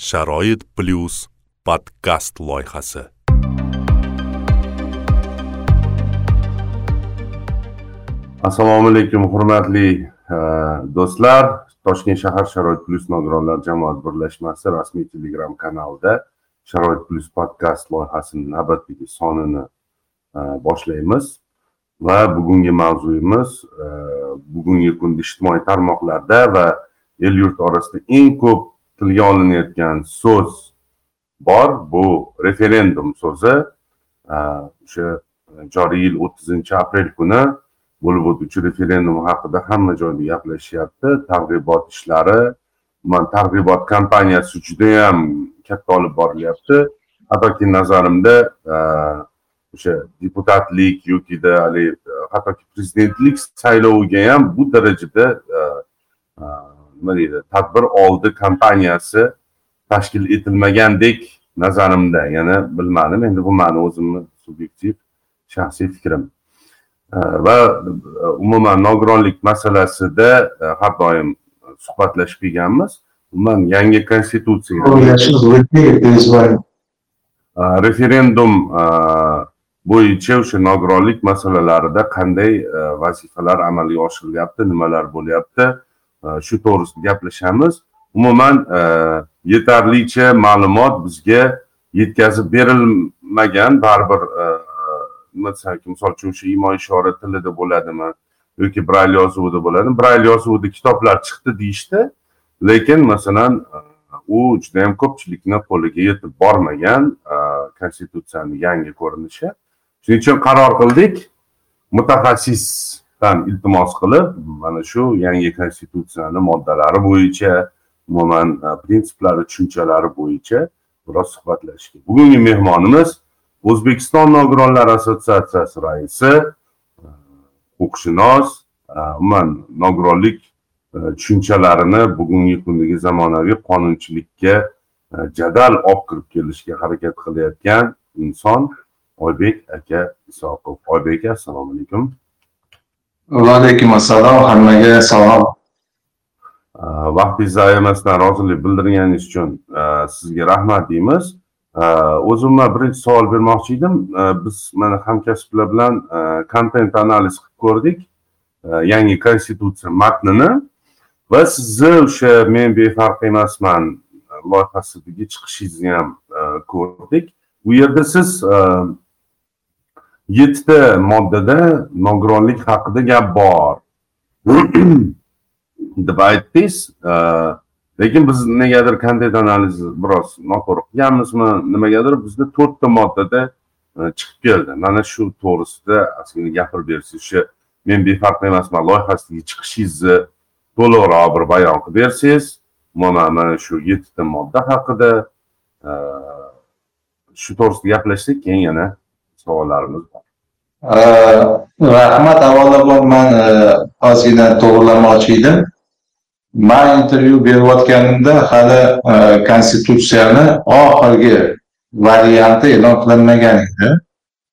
sharoit plyus podkast loyihasi. Assalomu alaykum hurmatli e, do'stlar. Toshkent shahar sharoit plyus nogironlar jamoat birlashmasi rasmiy telegram kanalida sharoit plyus podkast loyihasini navbatdagi sonini e, boshlaymiz. Va bugungi mavzuyimiz e, bugungi kunda ijtimoiy tarmoqlarda va el yurt orasida eng ko'p tilga olinayotgan so'z bor. Bu referendum so'zi e, o'sha joriy yil o'ttizinchi aprel kuni bo'lib o'tuvchi referendum haqida hamma joyda gaplashyapti. Targ'ibot ishlari targ'ibot kampaniyasi judayam katta olib borilyapti. Hattoki nazarimda e, o'sha deputatlik yokida haligi e, hattoki prezidentlik sayloviga ham bu darajada nima deydi? Tadbir oldi kompaniyasi tashkil etilmagandek nazarimda. Yana bilmadim endi bu mani o'zimni subyektiv shaxsiy fikrim. Va umuman nogironlik masalasida har doim suhbatlashib kelganmiz. Umuman yangi konstitutsiya referendum bo'yicha o'sha nogironlik masalalarida qanday vazifalar amalga oshirilyapti nimalar bo'lyapti Э, shu to'g'risida gaplashamiz. Umuman e, yetarlicha ma'lumot bizga yetkazib berilmagan. Baribir e, e, nima desak misol uchun o'sha imo ishora tilida bo'ladimi yoki brayl yozuvida bo'ladimi? Brayl yozuvida kitoblar chiqdi deyishdi. Lekin masalan u u judayam ko'pchilikni qo'liga yetib bormagan konstitutsiyani yangi ko'rinishi. Shuning uchun qaror qildik. Mutaxassis ham iltimos qilib mana shu yangi konstitutsiyani moddalari bo'yicha umuman e, prinsiplari tushunchalari bo'yicha biroz suhbatlashishga bugungi mehmonimiz o'zbekiston nogironlar assotsiatsiyasi raisi e, huquqshunos e, umuman nogironlik tushunchalarini bugungi kundagi zamonaviy qonunchilikka jadal olib kirib kelishga harakat qilayotgan inson oybek aka isoqov. Oybek aka assalomu alaykum. Va alaykum assalom hammaga salom. Vaqtingizni ayamasdan rozilik bildirganingiz uchun sizga rahmat deymiz. O'zimman birinchi savol bermoqchi edim. Biz mana hamkasblar bilan kontent analiz qilib ko'rdik. Yangi konstitutsiya matnini. Va sizni o'sha men befarq emasman loyihasidagi chiqishingizni ham ko'rdik. U yerda siz yettita moddada nogironlik haqida gap bor. Deb aytdingiz e, lekin biz negadir kontent analiz biroz noto'g'ri qilganmizmi nimagadir bizda to'rtta moddada e, chiqib keldi. Mana shu to'g'risida ozgina gapirib bersangiz o'sha men befarq emasman loyihasidagi chiqishingizni to'liqroq bir bayon qilib bersangiz umuman mana shu yettita modda haqida e, shu to'g'risida gaplashsak keyin yana savollarimiz bor. Э, Rahmat avvalambor man э, ozgina to'g'irlamoqchi edim. Man intervyu berayotganimda hali e, konstitutsiyani oxirgi varianti e'lon qilinmagan edi.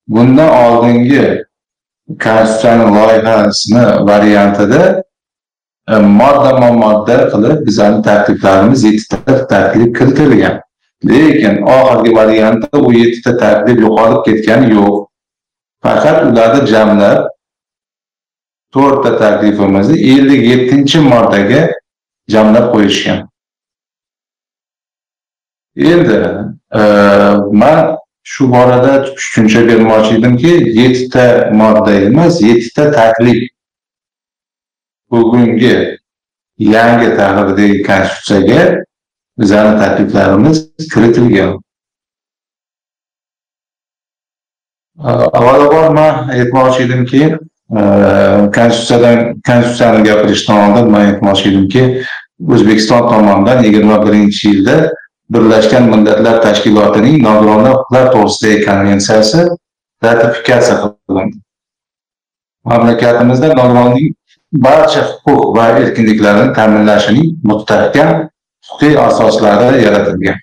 Bundan oldingi konstitutsiyani loyihasini variantida e, modda modda qilib bizani takliflarimiz yettita taklif kiritilgan lekin oxirgi variantda u yettita taklif yo'qolib ketgani yo'q. Faqat ularni jamlab to'rtta taklifimizni ellik yettinchi moddaga jamlab qo'yishgan. Endi e, man shu borada tushuncha bermoqchi edimki yettita modda emas yettita taklif. Bugungi yangi tahrirdagi konstitutsiyaga bizani takliflarimiz kiritilgan. Avvalambor man aytmoqchi edimki konstitutsiyadan konstitutsiyani gapirishdan oldin man aytmoqchi edimki o'zbekiston tomonidan yigirma birinchi yilda birlashgan millatlar tashkilotining nogironlar huquqlari to'g'risidagi konvensiyasi ratifikatsiya qilindi. Mamlakatimizda nogironning barcha huquq va erkinliklarini ta'minlashining mustahkam huquqiy asoslari yaratilgan.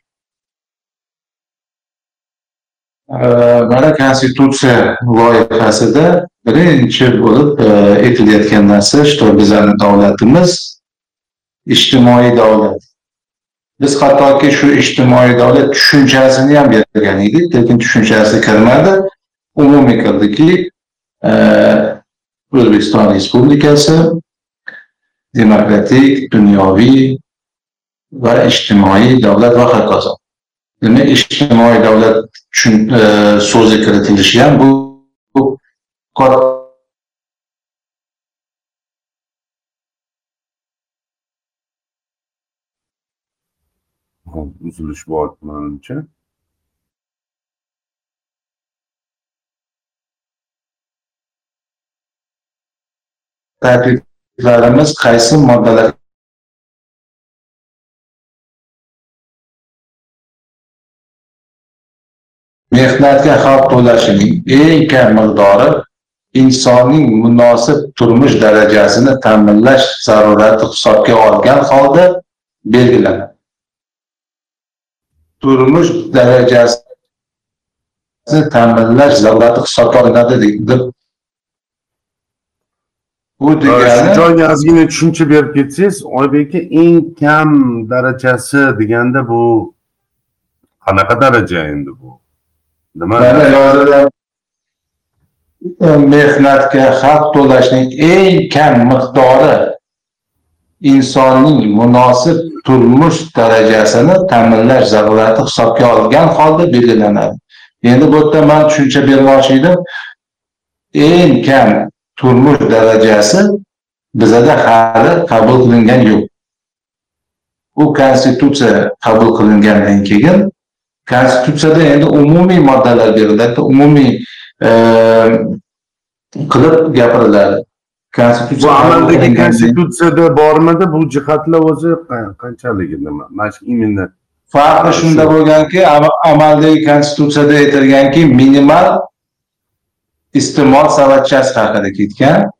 Mana konstitutsiya loyihasida birinchi bo'lib aytilayotgan narsa что bizani davlatimiz ijtimoiy davlat. Biz hattoki shu ijtimoiy davlat tushunchasini ham bergan edik lekin tushunchasi kirmadi. Umumiy kirdiki o'zbekiston respublikasi demokratik dunyoviy va ijtimoiy davlat va hokazo demak ijtimoiy davlat e, so'zi kiritilishi ham bu uzilish bor manimcha takliflarimiz qaysi moddalar mehnatga haq to'lashining eng kam miqdori insonning munosib turmush darajasini ta'minlash zarurati hisobga olgan holda belgilanadi. Turmush darajasini ta'minlash zarurati hisobga olinadi deb bu degani joyga ozgina tushuncha berib ketsangiz oybek aka eng kam darajasi deganda bu qanaqa daraja endi bu nima? Mana mehnatga haq to'lashning eng kam miqdori insonning munosib turmush darajasini ta'minlash zarurati hisobga olingan holda belgilanadi. Endi bu yerda man tushuncha bermoqchi edim. Eng kam turmush darajasi bizada hali qabul qilingan yo'q. U konstitutsiya qabul qilingandan keyin konstitutsiyada endi umumiy moddalar beriladi umumiy qilib gapiriladi. Bu amaldagi konstitutsiyada bormidi? Bu jihatlar o'zi qanchalik nima mana shu именно farqi shunda bo'lganki amaldagi konstitutsiyada aytilganki minimal iste'mol savatchasi haqida ketgan.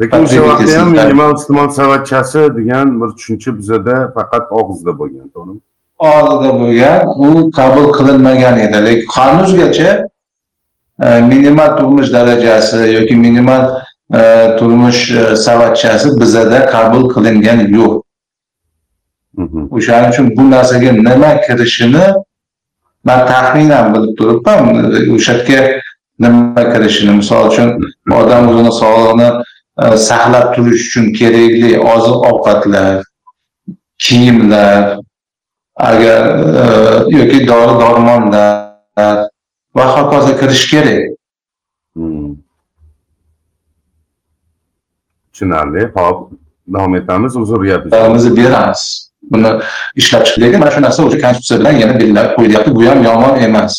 Lekin o'sha vaqtda ham minimal iste'mol savatchasi degan bir tushuncha bizada faqat og'izda bo'lgan to'g'rimi og'izda bo'lgan u qabul qilinmagan edi. Lekin hanuzgacha e, minimal turmush darajasi yoki minimal e, turmush e, savatchasi bizada qabul qilingan yo'q. O'shaning uchun bu narsaga nima kirishini man taxminan bilib turibman. O'sha yerga nima kirishini misol uchun odam o'zini sog'lig'ini saqlab turish uchun kerakli oziq ovqatlar kiyimlar agar yoki dori dormonlar va hokazo kirish kerak. Tushunarli. Hop. Davom etamiz. Uzr bizni beramiz. Buni ishlab chiqish lekin mana shu narsa o'sha konstitutsiya bilan yana belgilab qo'yilyapti. Bu ham yomon emas.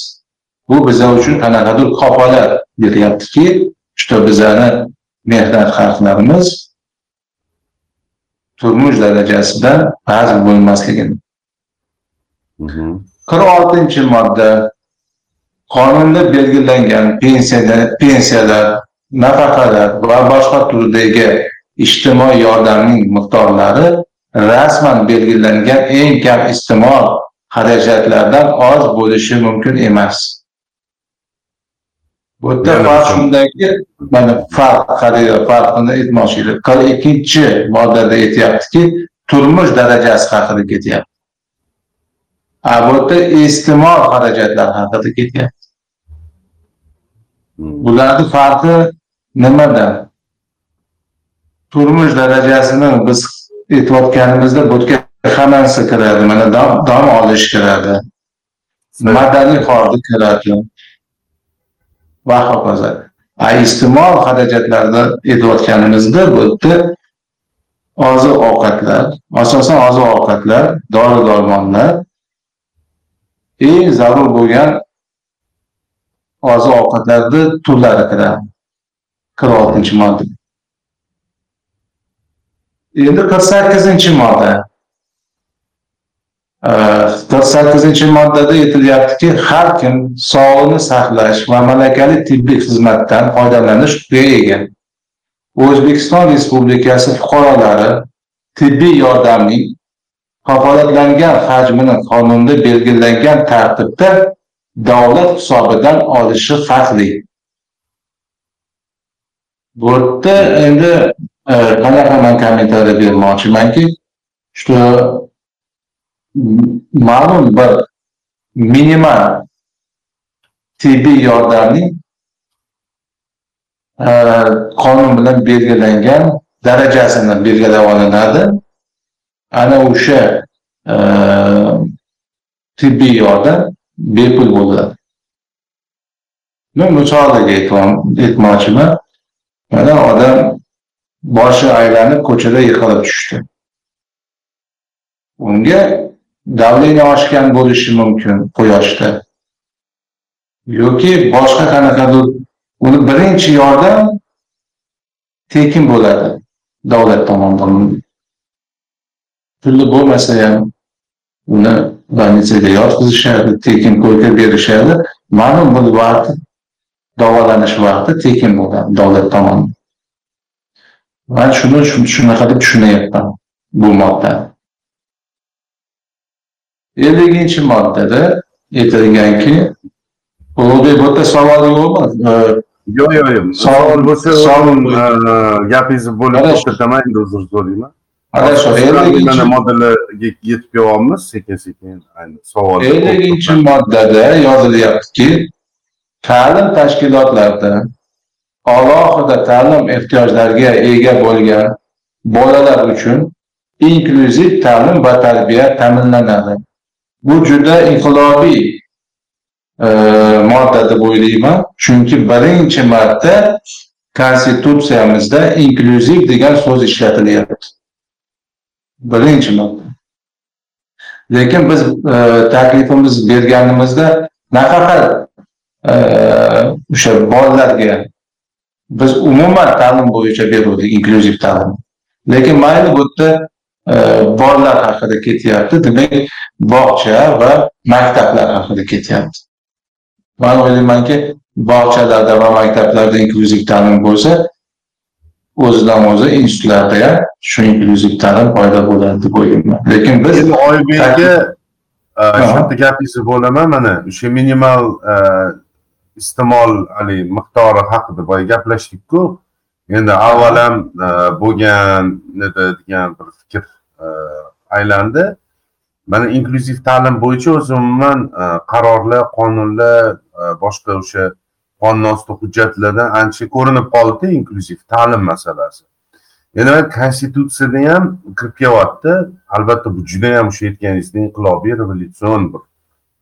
Bu bizlar uchun qanaqadir kafolat beryaptiki что bizani mehnat haqlarimiz turmush darajasidan ba'zi bo'lmasligini qirq oltinchi modda qonunda belgilangan pensiyalar nafaqalar va boshqa turdagi ijtimoiy yordamning miqdorlari rasman belgilangan eng kam iste'mol xarajatlardan oz bo'lishi mumkin emas. Bu yerda farq shundaki mana farq farqini aytmoqchi edim. Qirq ikkinchi moddada aytyaptiki turmush darajasi haqida ketyapti a yerda iste'mol xarajatlar haqida ketyapti hmm. bularni farqi nimada turmush darajasini biz aytayotganimizda bu yerga hammasi kiradi mana dam olish kiradi madaniy hordiq kiradi va hokazo iste'mol xarajatlarida aytayotganimizda bu yerda oziq ovqatlar asosan oziq ovqatlar dori dormonlar eng zarur bo'lgan oziq ovqatlarni turlari kiradi qirq oltinchi modda. Endi qirq sakkizinchi modda. Qirq sakkizinchi moddada aytilyaptiki har kim sog'liqni saqlash va malakali tibbiy xizmatdan foydalanish huquqiga ega. O'zbekiston respublikasi fuqarolari tibbiy yordamning kafolatlangan hajmini qonunda belgilangan tartibda davlat hisobidan olishi farqli bu yerda endi e, qanaqa man kommentariya bermoqchimanki что ma'lum bir minimal tibbiy yordamning e, qonun bilan belgilangan darajasini belgilab olinadi. Ana o'sha e, tibbiy yordam bepul bo'ladi. Men misoliga aytmoqchiman mana odam boshi aylanib ko'chada yiqilib tushdi. Unga давление oshgan bo'lishi mumkin quyoshda yoki boshqa qanaqadir uni birinchi yordam tekin bo'ladi davlat tomonidan puli bo'lmasa ham uni больницаga yotqizishadi tekin ko'rka berishadi ma'lum bir vaqt davolanish vaqti tekin bo'ladi davlat tomonidan. Man shuni shunaqa deb tushunyapman bu moddani elliginchi moddada aytilganki ulug'bek bu yerda savol yo'qmi yo'q yo'q yo'q. Savol bo'lsa savol gapingizni bo'lib to'xtataman endi uzr so'rayman mana elliginchi moddalarga yetib kelyapmiz sekin sekin savol elliginchi moddada yozilyaptiki ta'lim tashkilotlarida alohida ta'lim ehtiyojlariga ega bo'lgan bolalar uchun inklyuziv ta'lim va tarbiya ta'minlanadi bu juda inqilobiy e, modda deb o'ylayman chunki birinchi marta konstitutsiyamizda inklyuziv degan so'z ishlatilyapti birinchi marta lekin biz e, taklifimiz berganimizda nafaqat e, o'sha bolalarga biz umuman ta'lim bo'yicha beruvdik inklyuziv ta'lim. Lekin mayli bu yerda e, bolalar haqida ketyapti demak bog'cha va maktablar haqida ketyapti. Man o'ylaymanki bog'chalarda va maktablarda inklyuziv ta'lim bo'lsa o'zidan o'zi institutlarda ham shu inklyuziv ta'lim paydo bo'ladi deb o'ylayman. Lekin biz endi oybek aka Ha. shu yerda gapingizni bo'laman mana o'sha minimal e, iste'mol haligi miqdori haqida boya gaplashdik-ku. Endi avval ham e, bo'lgan degan bir fikr e, aylandi. Mana inklyuziv ta'lim bo'yicha o'zi umuman e, qarorlar qonunlar e, boshqa o'sha qonun hujjatlarda hujjatlardan ancha ko'rinib qoldi inklyuziv ta'lim masalasi. Yana konstitutsiyada ham kirib kelyapti albatta bu juda ham o'sha aytganingizdek inqilobiy revolyutsion bir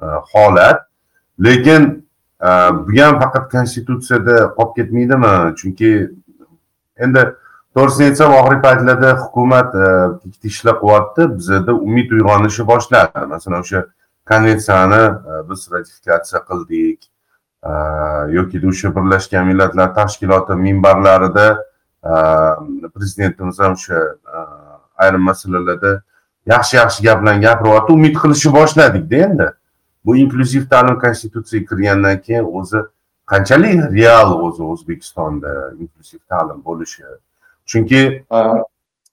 e, holat. Lekin e, bu ham faqat konstitutsiyada qolib ketmaydimi? Chunki endi to'g'risini aytsam oxirgi paytlarda hukumat e, ikkita ishlar qilyapti bizada umid uyg'onishi boshladi masalan o'sha konvensiyani biz ratifikatsiya qildik. Yoki o'sha birlashgan millatlar tashkiloti minbarlarida e, prezidentimiz ham o'sha e, ayrim masalalarda yaxshi yaxshi gaplarni gapiryapti umid qilishni boshladikda endi. Bu inklyuziv ta'lim konstitutsiyaga kirgandan keyin o'zi qanchalik real o'zi o'zbekistonda inklyuziv ta'lim bo'lishi. Chunki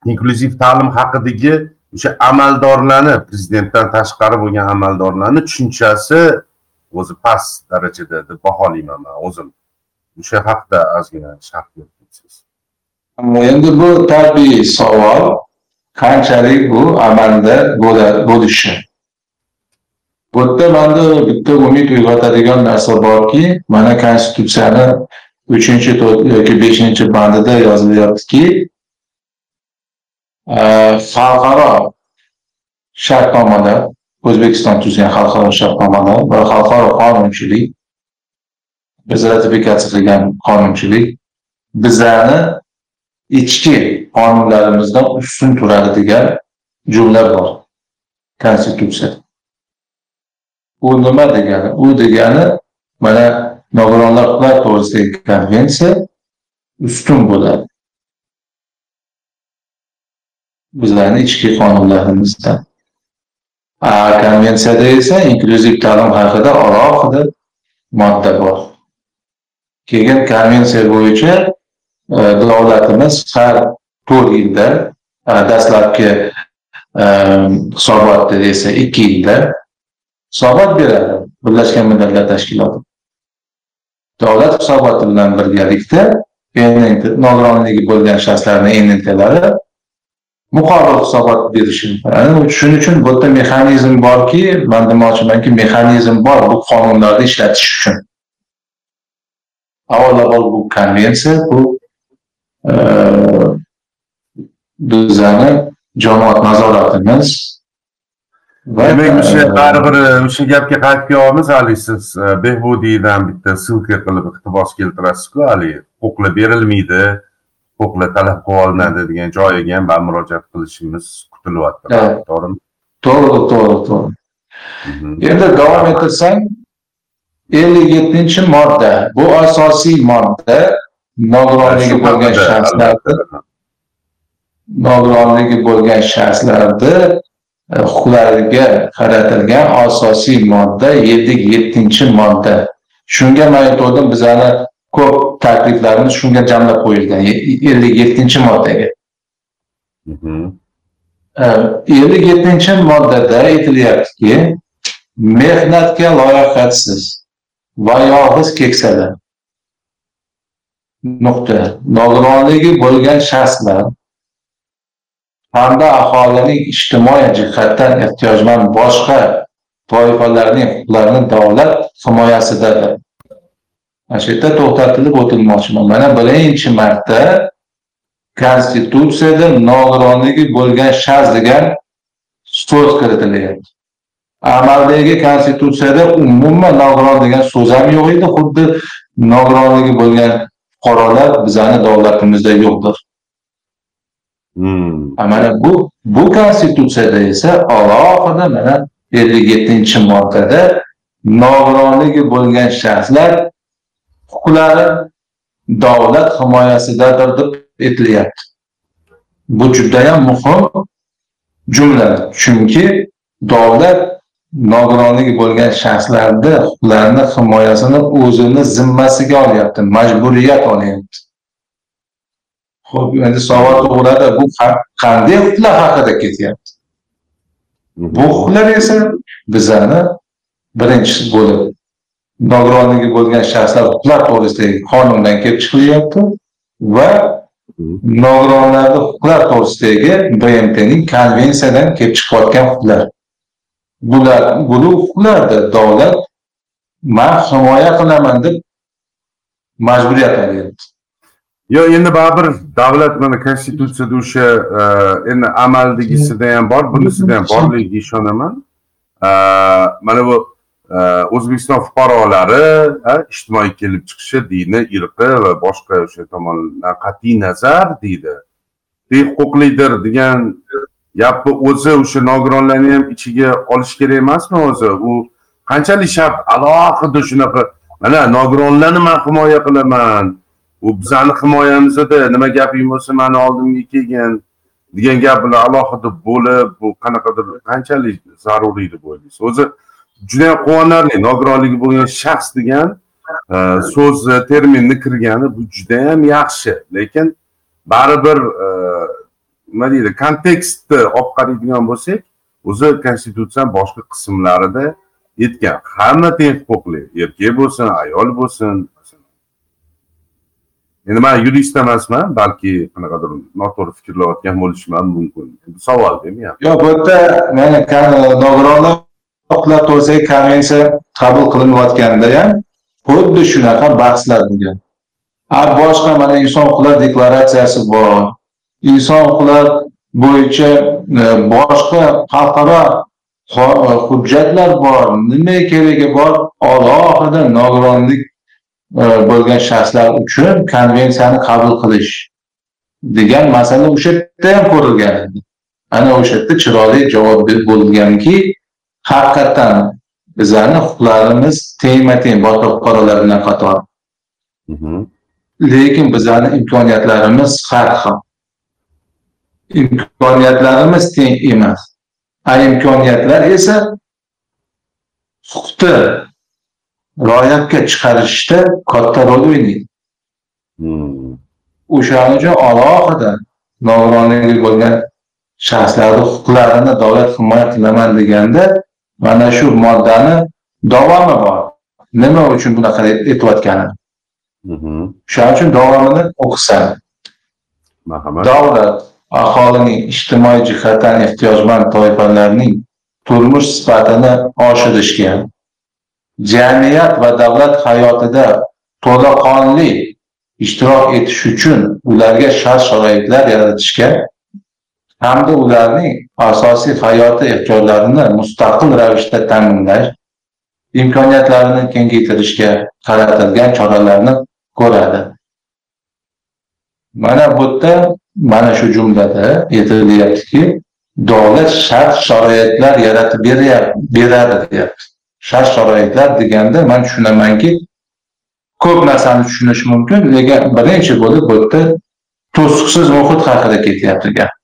inklyuziv ta'lim haqidagi o'sha amaldorlarni prezidentdan tashqari bo'lgan amaldorlarni tushunchasi o'zi past darajada deb baholayman man o'zim. O'sha haqida ozgina sharh berib ketsangiz endi bu tabiiy savol. Qanchalik bu amalda bo'lishi? Bu yerda manda bitta umid uyg'otadigan narsa borki mana konstitutsiyani uchinchi yoki beshinchi bandida yozilyaptiki e, xalqaro shartnomalar o'zbekiston tuzgan xalqaro shartnomani va xalqaro qonunchilik biz ratifikatsiya qilgan qonunchilik bizlarni ichki qonunlarimizdan ustun turadi degan jumla bor. Konstitutsiyada u nima degani? U degani mana nogironlar huquqlar to'g'risidagi konvensiya ustun bo'ladi. Bizlarni ichki qonunlarimizdan a konvensiyada esa inklyuziv ta'lim haqida alohida modda bor. Keyin konvensiya bo'yicha e, davlatimiz har to'rt yilda e, dastlabki e, hisobotda esa ikki yilda hisobot beradi birlashgan millatlar tashkiloti. Davlat hisoboti bilan birgalikda nogironligi bo'lgan shaxslarni NNTlari muqobil hisobot berishi shuning uchun bu yerda mexanizm borki man demoqchimanki mexanizm bor bu qonunlarni ishlatish uchun. Avvalambor bu konvensiya bu e, bizani jamoat nazoratimiz demak o'sha baribir o'sha gapga qaytib kelyapmiz haligi siz e, behbudiydan bitta ссылка qilib iqtibos keltirasizku haligi huquqlar berilmaydi huquqlar talab qilib olinadi degan joyiga ham baribir murojaat qilishimiz kutilyapti. To'g'rimi to'g'ri to'g'ri to'g'ri endi davom ettirsam ellik yettinchi modda bu asosiy modda nogironligi bo'lgan shaxslarni nogironligi bo'lgan shaxslarni e, huquqlariga qaratilgan asosiy modda ellik yettinchi modda. Shunga man aytgandim bizani ko'p takliflarimiz shunga jamlab qo'yilgan. Ellik yettinchi moddaga. Mhm. ellik yettinchi moddada aytilyaptiki mehnatga loyahatsiz va yolg'iz keksalar nuqta nogironligi bo'lgan shaxslar hamda aholining ijtimoiy jihatdan ehtiyojmand boshqa toifalarning huquqlarini davlat himoyasidadir mana shu yerda to'xtatilib o'tilmoqchiman mana birinchi marta konstitutsiyada nogironligi bo'lgan shaxs degan so'z kiritilyapti amaldagi konstitutsiyada umuman nogiron degan so'z ham yo'q edi xuddi nogironligi bo'lgan fuqarolar bizani davlatimizda yo'qdir hmm. mana bu bu konstitutsiyada esa alohida mana ellik yettinchi moddada nogironligi bo'lgan shaxslar huquqlari davlat himoyasidadir deb aytilyapti bu judayam muhim jumla chunki davlat nogironligi bo'lgan shaxslarni huquqlarini himoyasini o'zini zimmasiga olyapti majburiyat olyapti. Ho'p endi savol tug'iladi bu qanday huquqlar haqida ketyapti? Bu huquqlar esa bizani birinchi bo'lib nogironligi bo'lgan shaxslar huquqlar to'g'risidagi qonundan kelib chiqilyapti va nogironlarni huquqlar to'g'risidagi bmtning konvensiyadan kelib chiqayotgan huquqlar. Bular buni huquqlardir davlat man himoya qilaman deb majburiyat olyapti. Yo'q endi baribir davlat mana konstitutsiyada o'sha e, endi amaldagisida ham bor bunisida ham borligiga ishonaman. E, mana bu o'zbekiston fuqarolari ijtimoiy kelib chiqishi dini irqi va boshqa o'sha tomondan qat'iy nazar deydi. Huquqlidir degan gapni o'zi o'sha nogironlarni ham ichiga olish kerak emasmi o'zi? U qanchalik shart alohida shunaqa mana nogironlarni man himoya qilaman u bizani himoyamizda nima gaping bo'lsa mani oldimga kelgin degan gap bilan alohida bo'lib bu qanaqadir qanchalik zaruriy deb o'ylaysiz o'zi juda ham quvonarli nogironligi bo'lgan shaxs degan e, so'z e, terminni kirgani bu judayam yaxshi. Lekin baribir e, nima deydi kontekstni olib qaraydigan bo'lsak o'zi konstitutsiyani boshqa qismlarida aytgan hamma teng huquqli erkak bo'lsin ayol bo'lsin endi man yurist emasman balki qanaqadir noto'g'ri fikrlayotgan bo'lishim ham mumkin. Savol demayapman. Yo'q bu yerda mana nogironlar huquqlar to'g'risidagi konvensiya qabul qilinayotganda ham xuddi shunaqa bahslar bo'lgan. A boshqa mana inson huquqlari deklaratsiyasi bor. Inson huquqlari bo'yicha e, boshqa xalqaro e, hujjatlar bor. Nima keragi bor? Alohida nogironlik e, bo'lgan shaxslar uchun konvensiyani qabul qilish degan masala o'sha yerda ham ko'rilgan edi. Ana o'sha yerda chiroyli javob bo'lganki haqiqatdan bizani huquqlarimiz tengma teng boshqa fuqarolar bilan qator mhm. lekin bizani imkoniyatlarimiz har xil imkoniyatlarimiz teng emas a imkoniyatlar esa huquqni ro'yobga chiqarishda katta rol o'ynaydi hmm. o'shaning uchun alohida nogironligi bo'lgan shaxslarni huquqlarini davlat himoya qilaman deganda mana shu moddani davomi bor. Nima uchun bunaqa aytayotgani? O'shaning uchun davomini o'qisam davlat aholining ijtimoiy jihatdan ehtiyojmand toifalarning turmush sifatini oshirishga jamiyat va davlat hayotida to'laqonli ishtirok etish uchun ularga shart sharoitlar yaratishga hamda ularning asosiy hayoti ehtiyojlarini mustaqil ravishda ta'minlash imkoniyatlarini kengaytirishga qaratilgan choralarni ko'radi. Mana bu yerda mana shu jumlada aytilyaptiki davlat shart sharoitlar yaratib beradi deyapti. Shart sharoitlar deganda man tushunamanki ko'p narsani tushunish mumkin lekin birinchi bo'lib bu yerda to'siqsiz muhit haqida ketyapti gap.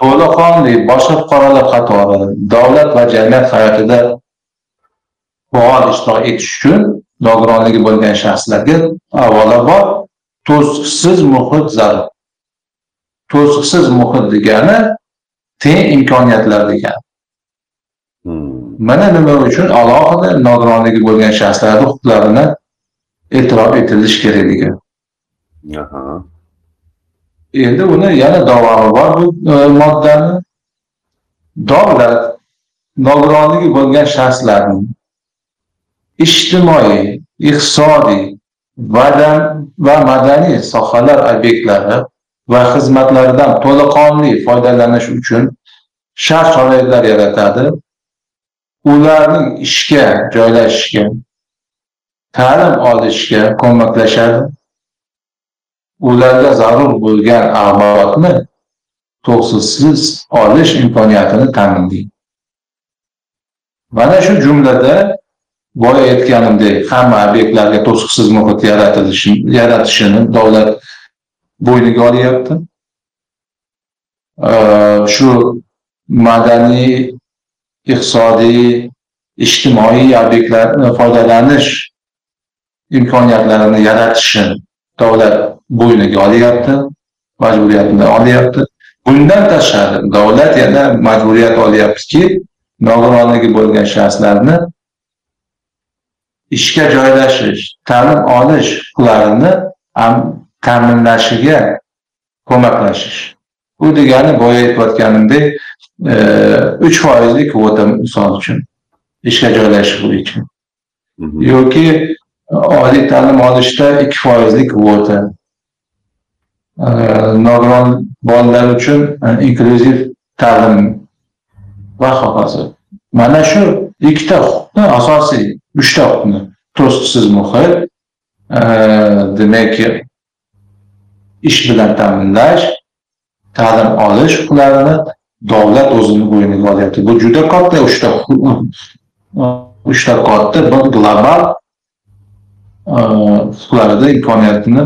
To'laqonli boshqa fuqarolar qatori davlat va jamiyat hayotida faol ishtirok etish uchun nogironligi bo'lgan shaxslarga avvalambor to'siqsiz muhit zarur to'siqsiz muhit degani teng imkoniyatlar degani. Mana nima uchun alohida nogironligi bo'lgan shaxslarni huquqlarini e'tirof etilishi kerakligi endi uni yana davomi bor bu e, moddani. Davlat nogironligi bo'lgan shaxslarning ijtimoiy iqtisodiy vadan va madaniy sohalar obyektlari va xizmatlaridan to'laqonli foydalanish uchun shart sharoitlar yaratadi. Ularning ishga joylashishga ta'lim olishga ko'maklashadi. Ularga zarur bo'lgan axborotni to'xtovsiz olish imkoniyatini ta'minlaydi mana shu jumlada boya aytganimdek hamma obyektlarga to'siqsiz muhit yaratilishi yaratishini davlat bo'yniga olyapti. Shu madaniy iqtisodiy ijtimoiy obyektlarni foydalanish imkoniyatlarini yaratishni davlat bo'yniga olyapti majburiyatini olyapti. Bundan tashqari davlat yana majburiyat olyaptiki nogironligi bo'lgan shaxslarni ishga joylashish ta'lim olish huquqlarini ta'minlashiga ko'maklashish. Bu degani boya aytayotganimdek e, uch foizli kvota misol uchun ishga joylashish bo'yicha yoki oliy ta'lim olishda ikki foizlik kvota. Nogiron bolalar uchun e, inklyuziv ta'lim va hokazo. Mana shu ikkita huquqni asosiy uchta huquqni to'siqsiz muhit e, demak ish bilan ta'minlash ta'lim olish huquqlarini davlat o'zini bo'yniga olyapti. Bu juda katta uchta uchta katta bir global huquqlarida imkoniyatini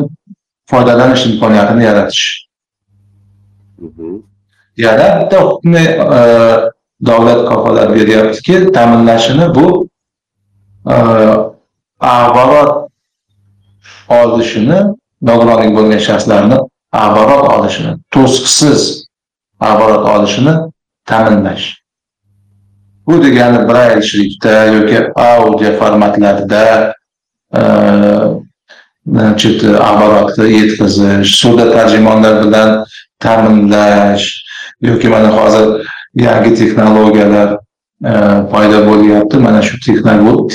foydalanish imkoniyatini yaratish yana bitta huquqni davlat kafolat beryaptiki ta'minlashini bu axborot olishini nogironligi bo'lgan shaxslarni axborot olishini to'siqsiz axborot olishini ta'minlash bu degani brail shriftda yoki audio formatlarda значит axborotni yetkazish suvda tarjimonlar bilan ta'minlash yoki mana hozir yangi texnologiyalar paydo bo'lyapti mana shu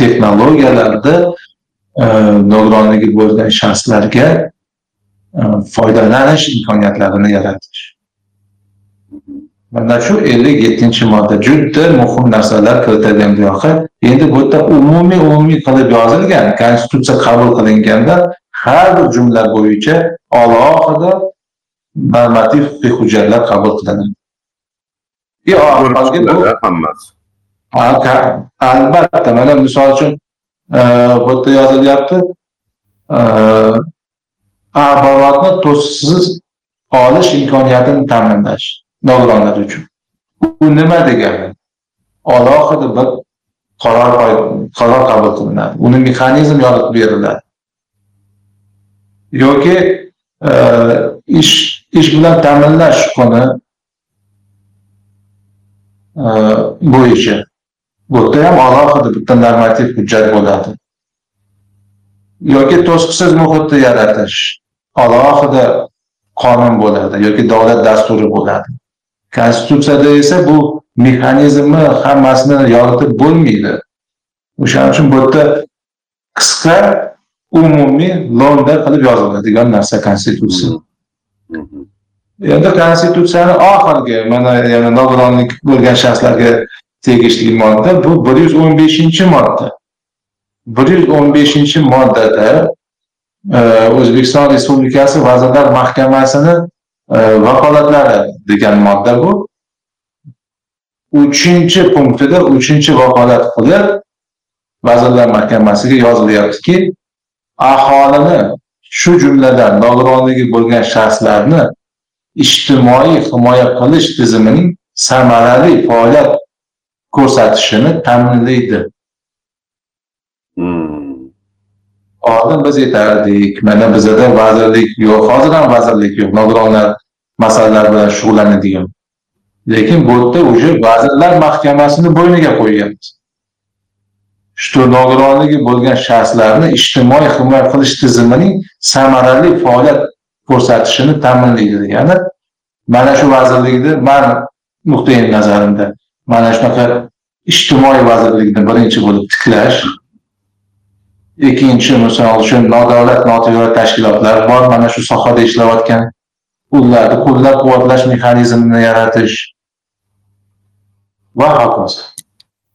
texnologiyalarda nogironligi bo'lgan shaxslarga foydalanish imkoniyatlarini yaratish mana shu ellik yettinchi modda juda muhim narsalar kiritilgan bu yoqqa endi bu yerda umumiy umumiy qilib yozilgan konstitutsiya qabul qilinganda har bir jumla bo'yicha alohida normativ huquqiy hujjatlar qabul qilinadi. Albatta mana misol uchun e, bu yerda yozilyapti e, axborotni to'siqsiz olish imkoniyatini ta'minlash nogironlar uchun. Bu nima degani? Alohida bir qaror qaror qabul qilinadi. Uni mexanizm yoritib beriladi. Yoki e, ish ish bilan ta'minlash kuni e, bo'yicha. Bu yerda ham alohida bitta normativ hujjat bo'ladi. Yoki to'siqsiz muhitni yaratish alohida qonun bo'ladi yoki davlat dasturi bo'ladi. Konstitutsiyada esa bu mexanizmni hammasini yoritib bo'lmaydi. O'shaning uchun bu yerda qisqa umumiy lo'nda qilib yoziladigan narsa konstitutsiya. Endi konstitutsiyani oxirgi mana yana nogironlik bo'lgan shaxslarga tegishli modda bu bir yuz o'n beshinchi modda. Bir yuz o'n beshinchi moddada e, o'zbekiston respublikasi vazirlar mahkamasini e, vakolatlari degan modda bu uchinchi punktida uchinchi vakolat qilib vazirlar mahkamasiga yozilyaptiki aholini shu jumladan nogironligi bo'lgan shaxslarni ijtimoiy himoya qilish tizimining samarali faoliyat ko'rsatishini ta'minlaydi. Hmm. oldin biz aytardik mana bizada vazirlik yo'q. Hozir ham vazirlik yo'q. Nogironlar masalalari bilan shug'ullanadigan lekin bu yerda уже vazirlar mahkamasini bo'yniga qo'yganmiz. Shu nogironligi bo'lgan shaxslarni ijtimoiy himoya qilish tizimining samarali faoliyat ko'rsatishini ta'minlaydi. Degani mana shu vazirlikni man nuqtai nazarimda mana shunaqa ijtimoiy vazirlikni birinchi bo'lib tiklash ikkinchi misol uchun nodavlat notijorat tashkilotlar bor mana shu sohada ishlayotgan ularni qo'llab quvvatlash mexanizmini yaratish va hokazo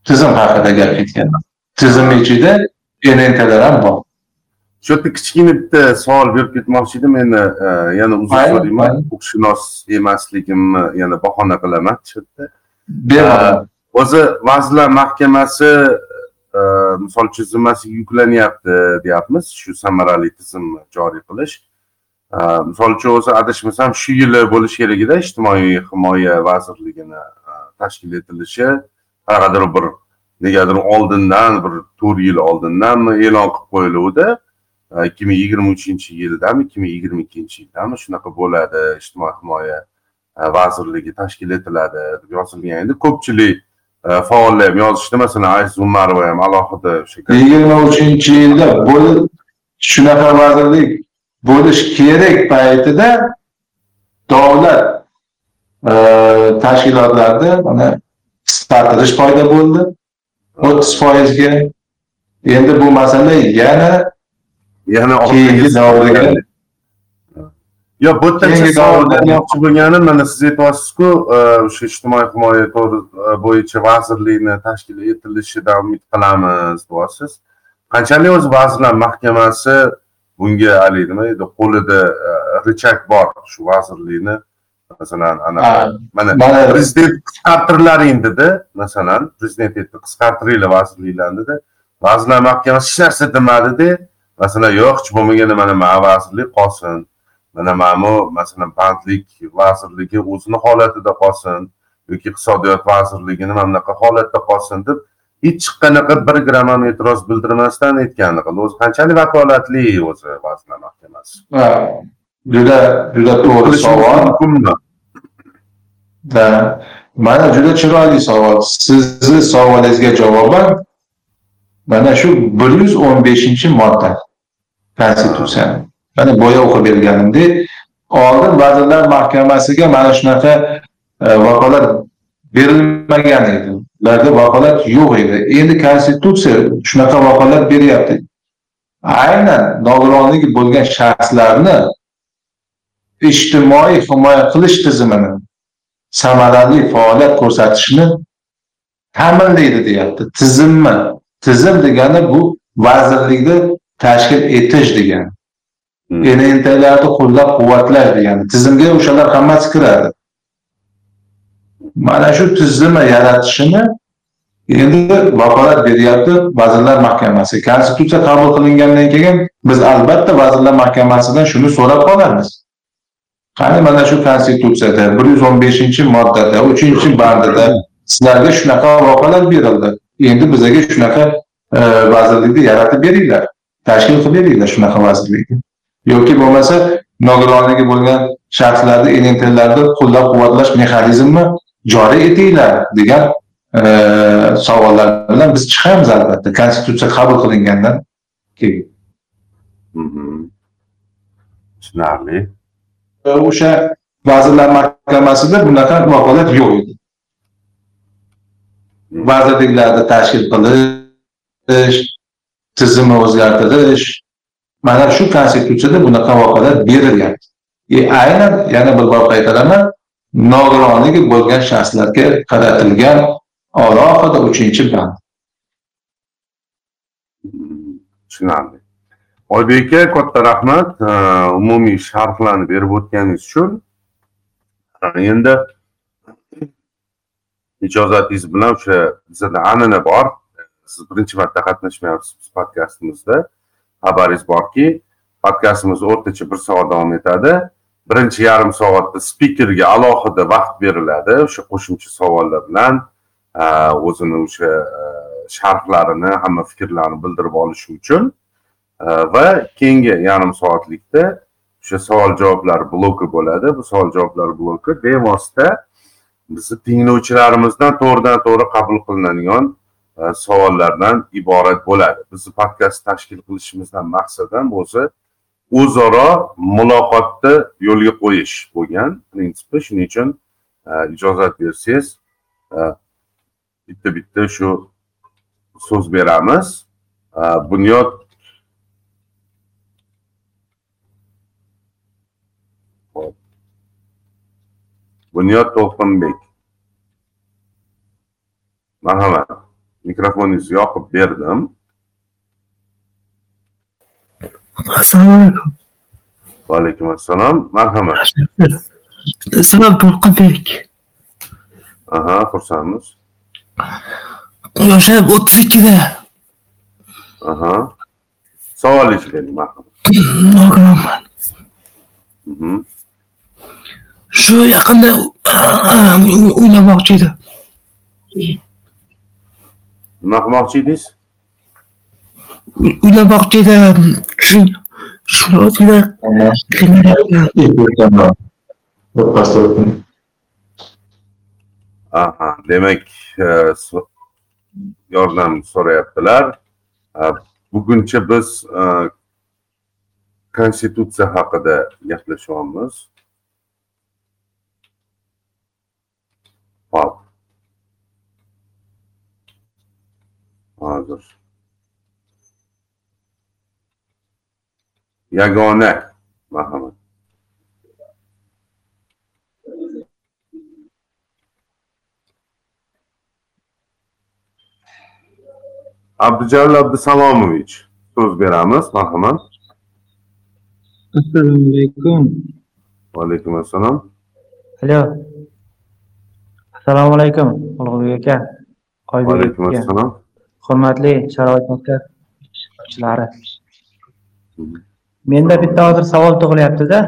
tizim haqida gap ketganman tizim ichida nntlar ham bor. Shu yerda kichkina bitta savol berib ketmoqchi edim. Endi e, yana uzr so'rayman. huquqshunos emasligimni yana bahona qilaman. Shu yerda. Bemalol o'zi vazirlar mahkamasi e, misol uchun zimmasiga yuklanyapti deyapmiz. Shu samarali tizimni joriy qilish. E, misol uchun o'zi adashmasam shu yili bo'lishi kerak edi ijtimoiy himoya vazirligini e, tashkil etilishi qanaqadir bir negadir oldindan bir to'rt yil oldindanmi e'lon qilib qo'yiluvdi. E, ikki ming yigirma uchinchi yildami ikki ming yigirma ikkinchi yildami shunaqa bo'ladi ijtimoiy himoya e, vazirligi tashkil etiladi. Deb yozilgan edi ko'pchilik e, faollar ham yozishdi. Masalan aziz umarova ham alohida o'sha yigirma uchinchi yilda bo'lib shunaqa vazirlik bo'lish kerak paytida davlat tashkilotlarida mana qisqartirish paydo bo'ldi. O'ttiz foizga. Endi bu masala yana yana keyingi davrga yo bu yerda bermoqchi bo'lganim mana siz aytyapsizku e, o'sha ijtimoiy himoya e, bo'yicha vazirlikni tashkil etilishidan umid qilamiz deyapsiz. Qanchalik o'zi vazirlar mahkamasi bunga haligi nima edi qo'lida e, richak bor shu vazirlikni masalan anaqa mana prezident qisqartiringlar dedi masalan prezident aytdi qisqartiringlar vazirliklarni dedi vazirlar mahkamasi hech narsa demadida masalan yo'q hech bo'lmaganda mana mana vazirlik qolsin mana mana bu masalan bandlik vazirligi o'zini holatida qolsin yoki iqtisodiyot vazirligi mana bunaqa holatda qolsin deb hech qanaqa bir gram ham e'tiroz bildirmasdan aytgani qildi o'zi qanchalik vakolatli o'zi vazirlar mahkamasi juda juda to'g'ri savol mana juda chiroyli savol. Sizni savolingizga javoban mana shu 115 modda Konstitutsiyani. Mana boya o'qib berganimdek, oldin Vazirlar Mahkamasiga mana shunaqa e, vakolat berilmagan edi. Ularda vakolat yo'q edi. Endi Konstitutsiya shunaqa vakolat beryapti. Aynan nogironligi bo'lgan shaxslarni ijtimoiy himoya qilish tizimini samarali faoliyat ko'rsatishni ta'minlaydi deyapti. Tizimmi? Tizim degani bu vazirlikni tashkil etish degani. Hmm. nntlarni qo'llab quvvatlash degani. Tizimga o'shalar hammasi kiradi. Mana shu tizimni yaratishini endi vakolat beryapti vazirlar mahkamasi. Konstitutsiya qabul qilingandan keyin biz albatta vazirlar mahkamasidan shuni so'rab qolamiz qani mana shu konstitutsiyada bir yuz o'n beshinchi moddada uchinchi bandida sizlarga shunaqa voqealar berildi. Endi bizaga shunaqa e, vazirlikni yaratib beringlar tashkil qilib beringlar shunaqa vazirlikni. Yoki bo'lmasa nogironligi bo'lgan shaxslarni nntlarni qo'llab quvvatlash mexanizmini joriy etinglar degan e, savollar bilan biz chiqamiz albatta. Konstitutsiya qabul qilingandan keyin. Mhm. tushunarli. O'sha vazirlar mahkamasida bunaqa vakolat yo'q edi. Vazirliklarni tashkil qilish tizimni o'zgartirish mana shu konstitutsiyada bunaqa vakolat berilgan. E aynan yana bir bor qaytaraman nogironligi bo'lgan shaxslarga qaratilgan alohida uchinchi band. Tushunarli. Oybek aka katta rahmat. Umumiy sharhlarni berib o'tganingiz uchun. Endi ijozatingiz bilan o'sha bizada an'ana bor. Siz birinchi marta qatnashmayapsiz podkastimizda. Xabaringiz borki podkastimiz o'rtacha bir soat davom etadi. Birinchi yarim soatda spikerga alohida vaqt beriladi. O'sha qo'shimcha savollar bilan o'zini o'sha sharhlarini hamma fikrlarini bildirib olishi uchun. Э, va keyingi yarim soatlikda o'sha savol javoblar bloki bo'ladi. Bu savol javoblar bloki bevosita bizni tinglovchilarimizdan to'g'ridan to'g'ri qabul qilinadigan e, savollardan iborat bo'ladi. Bizni podkast tashkil qilishimizdan maqsad ham o'zi o'zaro muloqotni yo'lga qo'yish bo'lgan prinsipi. Shuning uchun e, ijozat bersangiz e, bitta bitta shu so'z beramiz. Bunyod bunyod to'lqinbek marhamat. Mikrofoningizni yoqib berdim. Assalomu alaykum. Va alaykum assalom marhamat ismim to'lqinbek aha xursandmiz. Yoshim o'ttiz ikkida aha savolingizni bering marhamat. Nogironman. Mhm. Shu yaqinda uylanmoqchi edim nima qilmoqchi edingiz? Uylanmoqchi edim shu aha demak e, yordam so'rayaptilar. E, buguncha biz e, konstitutsiya haqida gaplashyapmiz hop hozir yagona marhamat abdujalil abdusalomovich so'z beramiz marhamat assalomu alaykum va alaykum assalom alo assalomu alaykum ulug'bek aka. Oybek alaykum aka assalom hurmatli sharoit maktab ishtirokchilari. Menda bitta hozir savol tug'ilyaptida.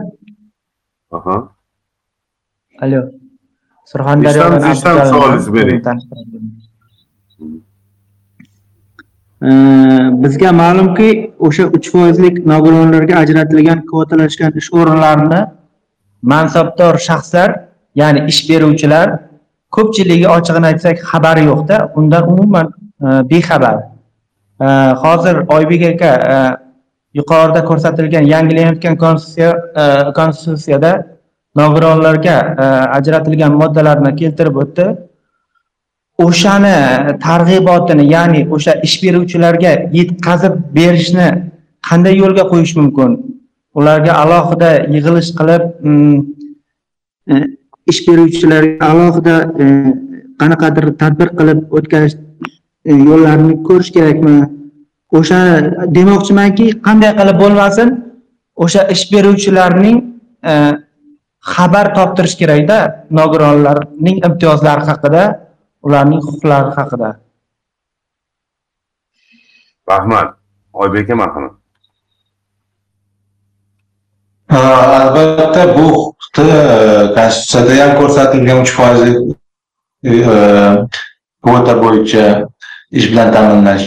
Aha. Alo. Surxondaryodan savolingizni bering. bizga ma'lumki o'sha uch foizlik nogironlarga ajratilgan kvotalashgan ish o'rinlarini mansabdor shaxslar ya'ni ish beruvchilar ko'pchiligi ochig'ini aytsak xabari yo'qda. Undan umuman e, bexabar. E, hozir oybek aka e, yuqorida ko'rsatilgan yangilanayotgan konstitutsiya konstitutsiyada nogironlarga ajratilgan moddalarni keltirib o'tdi. O'shani targ'ibotini ya'ni o'sha ish beruvchilarga yetkazib berishni qanday yo'lga qo'yish mumkin? Ularga alohida yig'ilish qilib mm, ish beruvchilarga alohida e, qanaqadir tadbir qilib o'tkazish e, yo'llarini ko'rish kerakmi? O'sha demoqchimanki qanday qilib bo'lmasin o'sha ish beruvchilarning e, xabar toptirish kerakda nogironlarning imtiyozlari haqida ularning huquqlari haqida. Rahmat. Oybek aka marhamat albatta bu huquqni e, konstitutsiyada ham ko'rsatilgan uch foizlik e, e, kvota bo'yicha ish bilan ta'minlash.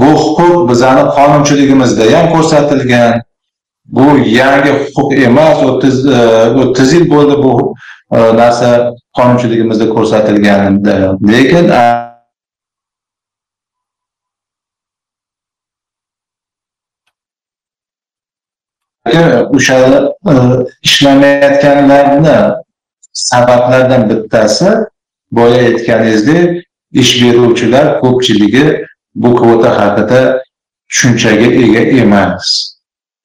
Bu huquq bizani qonunchiligimizda ham ko'rsatilgan. Bu yangi huquq emas o'ttiz o'ttiz yil bo'ldi bu narsa qonunchiligimizda ko'rsatilgan lekin o'sha e, ishlamayotganlarni sabablardan bittasi boya aytganingizdek ish beruvchilar ko'pchiligi bu kvota haqida tushunchaga ega emas.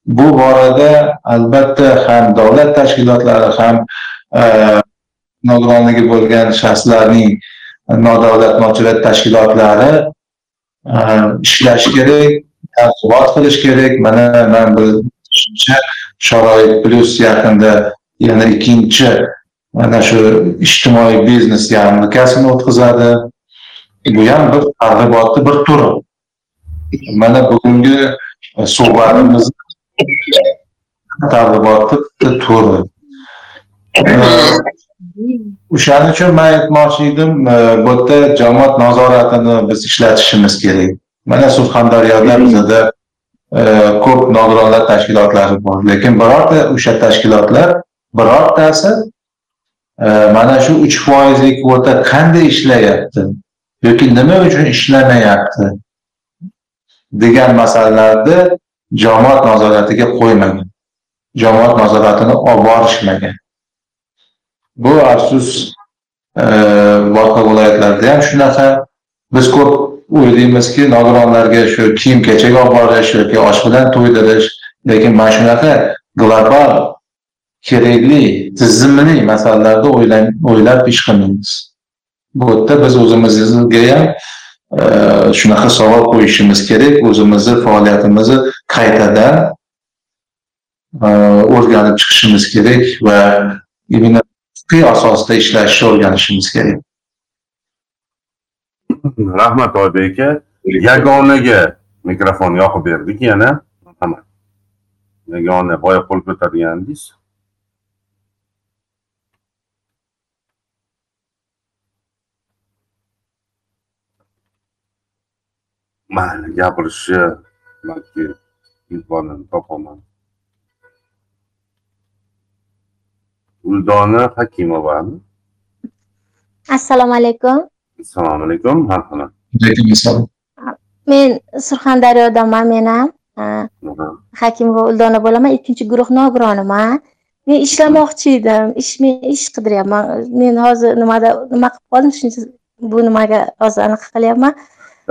Bu borada albatta ham davlat tashkilotlari ham e, nogironligi bo'lgan shaxslarning nodavlat notijorat tashkilotlari e, ishlash kerak targ'ibot qilish kerak. Mana man bilishimcha sharoit plyus yaqinda yana ikkinchi mana shu ijtimoiy biznes yarmarkasini o'tkazadi. Bu ham bir targ'ibotni bir turi mana bugungi e, suhbatimiz targ'ibotni turi e, o'shaning uchun man aytmoqchi edim e, bu yerda jamoat nazoratini biz ishlatishimiz kerak. Mana surxondaryoda bizada ko'p nogironlar tashkilotlari bor lekin birorta o'sha tashkilotlar birortasi e, mana shu uch foizlik kvota qanday ishlayapti yoki nima uchun ishlamayapti degan masalalarni jamoat nazoratiga qo'ymagan jamoat nazoratini olib borishmagan. Bu afsus e, boshqa viloyatlarda ham shunaqa. Biz ko'p o'ylaymizki nogironlarga shu kiyim kechak olib borish yoki osh bilan to'ydirish lekin mana shunaqa global kerakli tizimli masalalarni o'ylab ish qilmaymiz. Bu yerda biz o'zimizga ham e, shunaqa savol qo'yishimiz kerak. O'zimizni faoliyatimizni qaytadan e, o'rganib chiqishimiz kerak va asosida asosda ishlashni o'rganishimiz kerak. rahmat oybek aka yagonaga mikrofon yoqib berdik yana. Marhamat yagona boya qo'l ko'targandingiz mayli gapirishni balki imkonini topaman. Uldona hakimovami assalomu alaykum assalomu alaykum marhamat. Alaykum assalom men surxondaryodanman men ham hakimova uldona bo'laman ikkinchi guruh nogironiman men ishlamoqchi edim ish men ish qidiryapman. Men hozir nimada nima qilib qoldim? Shuning uchun bu nimaga hozir anaqa qilyapman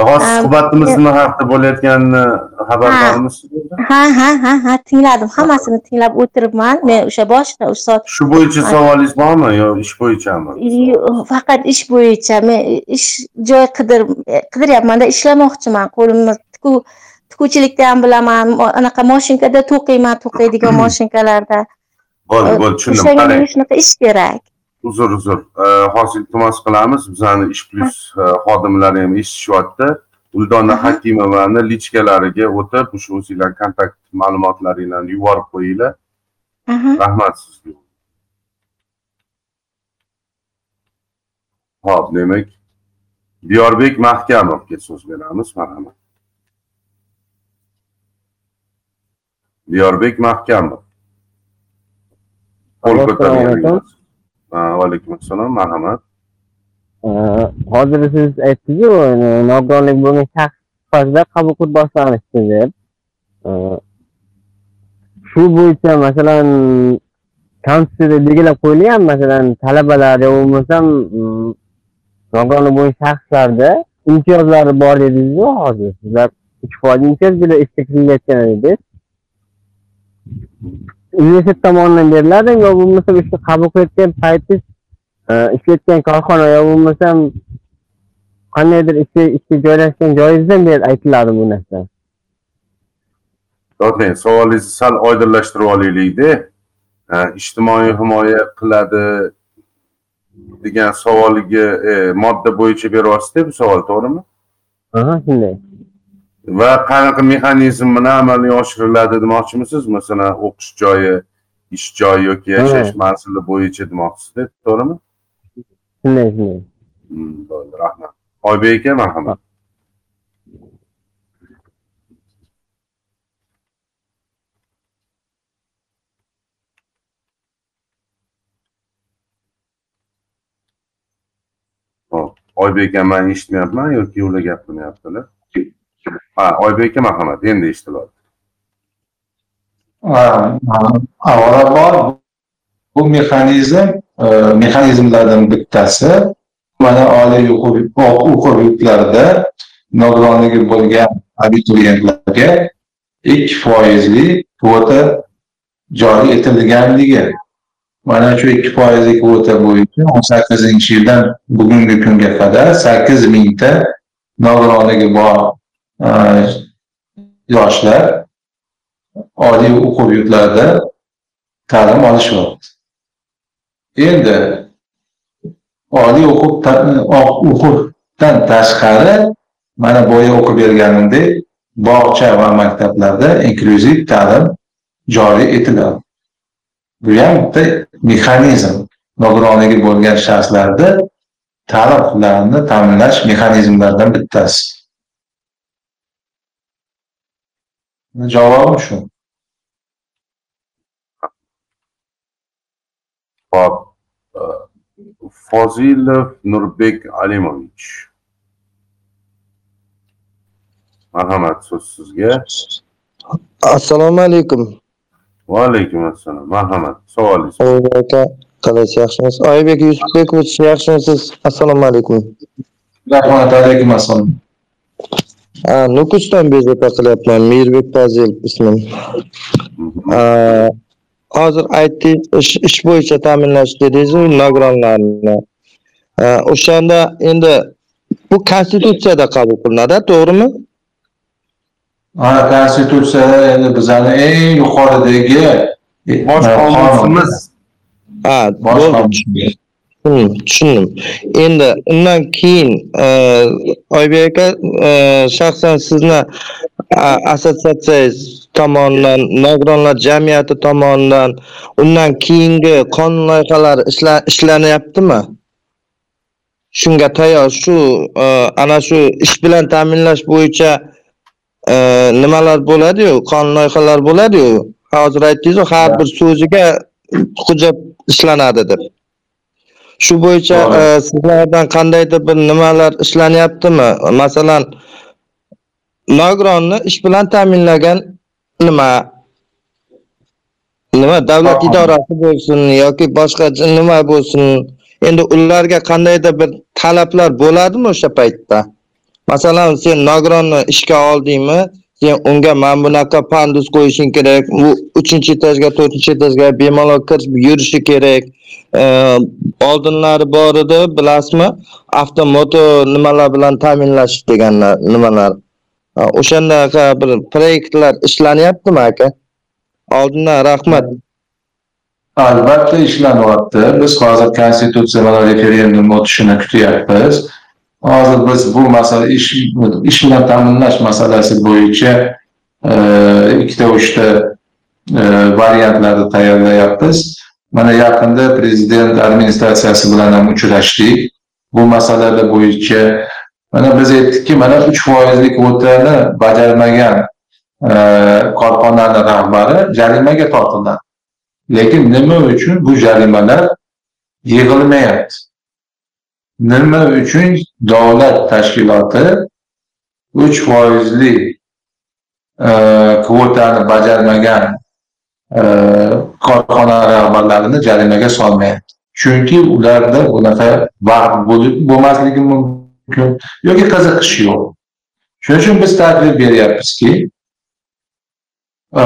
hozir suhbatimiz nima haqida bo'layotganini xabardormisiz ha. ha ha ha tingladim hammasini tinglab o'tiribman. Men o'sha boshida o'sha soat shu bo'yicha savolingiz bormi yo ish bo'yichami faqat ish bo'yicha. Men ish joy qidir qidiryapmanda ishlamoqchiman. Qo'limni tikuv tikuvchilikda ham bilaman. Anaqa moshinkada to'qiyman to'qiydigan moshinkalarda. Bo'ldi bo'ldi. Tushundim. qarang. shunaqa ish kerak uzr uzr. Hozir iltimos qilamiz. Bizani ish plyus xodimlari ham eshitishyapti uldona hakimovani lichkalariga o'tib o'sha o'zinglar kontakt ma'lumotlaringlarni yuborib qo'yinglar. Rahmat sizga. Ho'p demak diyorbek mahkamovga so'z beramiz. Marhamat. Diyorbek mahkamov. Qo'l Ha, vaalaykum assalom marhamat. Hozir siz aytdingizu nogironlik bo'lgan shaxs sifatida qabul qilib boshlanishi deb. Shu bo'yicha masalan konstitutsiyada belgilab qo'yilgan masalan talabalar yo bo'lmasam mm, nogironlik bo'lgan shaxslarda imtiyozlari bor dedingizu hozir sizlar uch foiz imtiyoz bilan ishga kirilayotgan edingiz. Universitet tomonidan beriladimi yo bo'lmasa o'sha qabul qilayotgan paytingiz e, ishlayotgan korxona yo bo'lmasam qandaydir ishga ishga joylashgan joyingizdan beri aytiladi bu narsa? Zotan savolingizni sal oydinlashtirib olaylikda Ha, ijtimoiy himoya qiladi degan savoliga e, modda bo'yicha beryapsizda bu savol to'g'rimi? Aha shunday va qanaqa mexanizm bilan amalga oshiriladi demoqchimisiz masalan o'qish joyi ish joyi yoki yashash manzili bo'yicha demoqchisizda to'g'rimi shunday shunday. Hmm, bo'ldi rahmat. Oybek aka marhamat. Oybek aka man eshitmayapman yoki ular gapirmayaptilar ha oybek aka marhamat endi eshitilyapti Ha, avvalambor bu mexanizm e, mexanizmlardan bittasi mana oliy o'quv o'quv yurtlarida nogironligi bo'lgan abituriyentlarga ikki foizli kvota joriy etilganligi. Mana shu ikki foizli kvota bo'yicha o'n sakkizinchi yildan bugungi kunga qadar sakkiz mingta nogironligi bor. Э, yoshlar oliy o'quv yurtlarida ta'lim olishyapti. Endi oliy o'quv o'quvdan tashqari mana boya o'qib berganimdek bog'cha va maktablarda inklyuziv ta'lim joriy etiladi. Bu ham bitta mexanizm. Nogironligi bo'lgan shaxslarni ta'lim huquqlarini ta'minlash mexanizmlaridan bittasi. Shu Hop. e, Fozilov Nurbek Alimovich. Marhamat, so'z sizga. assalomu alaykum Va alaykum assalom. Marhamat, savolingiz. aka qalaysiz yaxshimisiz oybek yusufbekovich yaxshimisiz assalomu alaykum rahmat alaykum assalom nukusdan bezovta qilyapman mirbek fozil ismim Ha, hozir aytdingiz ish, bo'yicha ta'minlash dedingizu nogironlarni Ha, o'shanda endi bu konstitutsiyada qabul qilinadi to'g'rimi ana konstitutsiyada endi bizani eng yuqoridagi Bosh qonun. qonunchimiz ha bosh bo'ldi qonun. Hmm, tushundim. Endi undan keyin e, oybek aka e, shaxsan sizni assotsiatsiyangiz tomonidan nogironlar jamiyati tomonidan undan keyingi qonun loyihalari ishlanyaptimi? Shunga tayyor shu e, ana shu ish bilan ta'minlash bo'yicha nimalar bo'ladiyu? Qonun loyihalari bo'ladiyu? Hozir aytdingizu har bir so'ziga hujjat ishlanadi deb. Shu bo'yicha e, sizlardan qandaydir bir nimalar ishlanyaptimi? Masalan nogironni ish bilan ta'minlagan nima? Nima davlat idorasi bo'lsin yoki boshqa nima bo'lsin? Endi ularga qandaydir bir talablar bo'ladimi o'sha paytda? Masalan sen nogironni ishga oldingmi sen unga mana bunaqa pandus qo'yishing kerak. U uchinchi etajga to'rtinchi etajga bemalol kirib yurishi kerak. Oldinlari bor edi bilasizmi? Avtomoto nimalar bilan ta'minlash deganlar nimalar. O'shandaqa bir proyektlar ishlanyaptimi aka? Oldindan rahmat. Albatta ishlanyapti. Biz hozir konstitutsiya mana referendum o'tishini kutyapmiz. Hozir biz bu masala ish ish bilan ta'minlash masalasi bo'yicha e, ikkita uchta e, variantlarni tayyorlayapmiz. Mana yaqinda prezident administratsiyasi bilan ham uchrashdik bu masalalar bo'yicha. Mana biz aytdikki mana uch foizlik o'tani bajarmagan e, korxonani rahbari jarimaga tortiladi lekin nima uchun bu jarimalar yig'ilmayapti? Nima uchun davlat tashkiloti uch foizli e, kvotani bajarmagan e, korxona rahbarlarini jarimaga solmayapti? Chunki ularda bunaqa vaqt bo'lib- bo'lmasligi mumkin yoki qiziqish yo'q. Shuning uchun biz taklif beryapmizki e,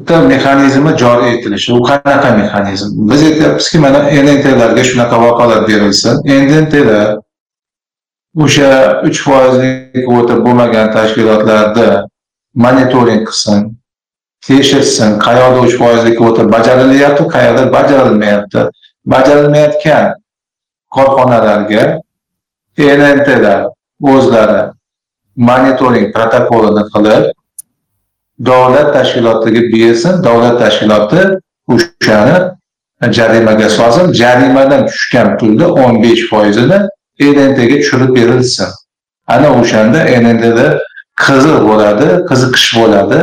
bitta mexanizmi joriy etilishi u qanaqa mexanizm biz aytyapmizki mana NNTlarga shunaqa vakolat berilsin NNTlar o'sha uch foizlik kvota bo'lmagan tashkilotlarda monitoring qilsin tekshirsin qayerda uch foizlik kvota bajarilyapti qayerda bajarilmayapti bajarilmayotgan korxonalarga NNTlar o'zlari monitoring protokolini qilib davlat tashkilotiga bersin. Davlat tashkiloti o'shani jarimaga solsin. Jarimadan tushgan pulni o'n besh foizini NNTga tushirib berilsin. Ana o'shanda NNTda qiziq bo'ladi qiziqish bo'ladi.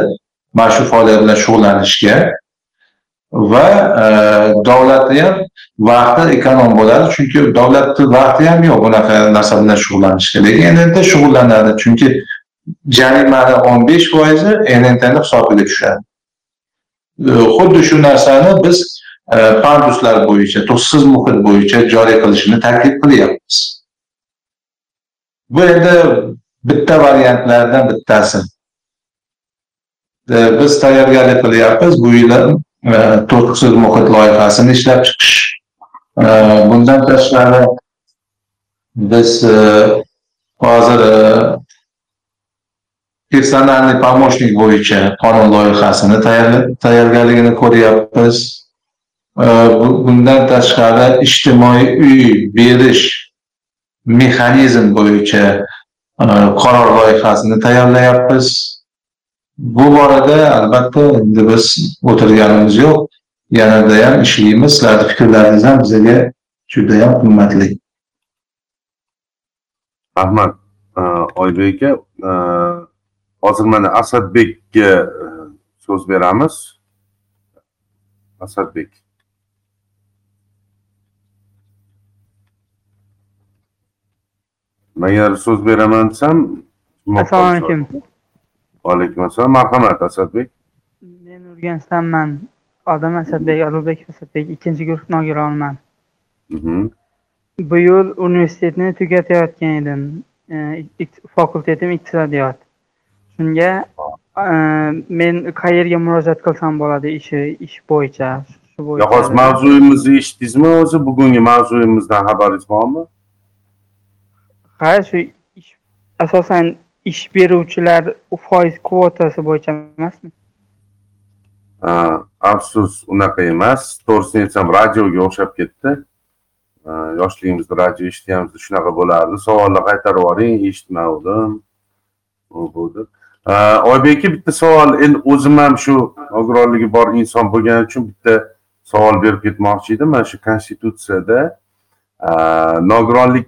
Mana shu faoliyat bilan shug'ullanishga va e, davlatni ham vaqti ekonom bo'ladi. Chunki davlatni vaqti ham yo'q bunaqa narsa bilan shug'ullanishga. Lekin NNT shug'ullanadi. Chunki jarimani o'n besh foizi NNTni hisobiga tushadi. Xuddi shu narsani biz e, panduslar bo'yicha, tuzsiz muhit bo'yicha joriy qilishni taklif qilyapmiz. Bu endi bitta variantlardan bittasi. Biz tayyorgarlik qilyapmiz bu yili e, muhit loyihasini ishlab chiqish. Bundan tashqari biz e, hozir e, personalniy помощник bo'yicha qonun loyihasini tayyorgarligini ko'ryapmiz. Э, bundan tashqari ijtimoiy uy berish mexanizm bo'yicha э, qaror loyihasini tayyorlayapmiz. Bu borada albatta endi biz o'tirganimiz yo'q. Yanada ham ishlaymiz. Sizlarni fikrlaringiz ham bizga judayam qimmatli. rahmat э, oybek aka hozir mana asadbekka e, so'z beramiz. Asadbek. Man agar so'z beraman desam assalomu alaykum. Vaalaykum assalom marhamat asadbek. Men urganchdanman odam asadbek ulug'bek asadbek ikkinchi guruh nogironiman Mhm. bu yil universitetni tugatayotgan edim. E, fakultetim iqtisodiyot shunga e, men qayerga murojaat qilsam bo'ladi ishi ish bo'yicha shu Ya hozir mavzuyimizni eshitdingizmi o'zi? Bugungi mavzuyimizdan xabaringiz bormi? Ha shu ish asosan ish beruvchilar foiz kvotasi bo'yicha emasmi? Afsus unaqa emas. To'g'risini aytsam radioga o'xshab ketdi. Yoshligimizda radio eshitganimizda shunaqa bo'lardi. Savolni qaytarib yuboring eshitmadim u bu deb oybek aka bitta savol. Endi o'zim ham shu nogironligi bor inson bo'lgani uchun bitta savol berib ketmoqchi edim. Mana shu konstitutsiyada nogironlik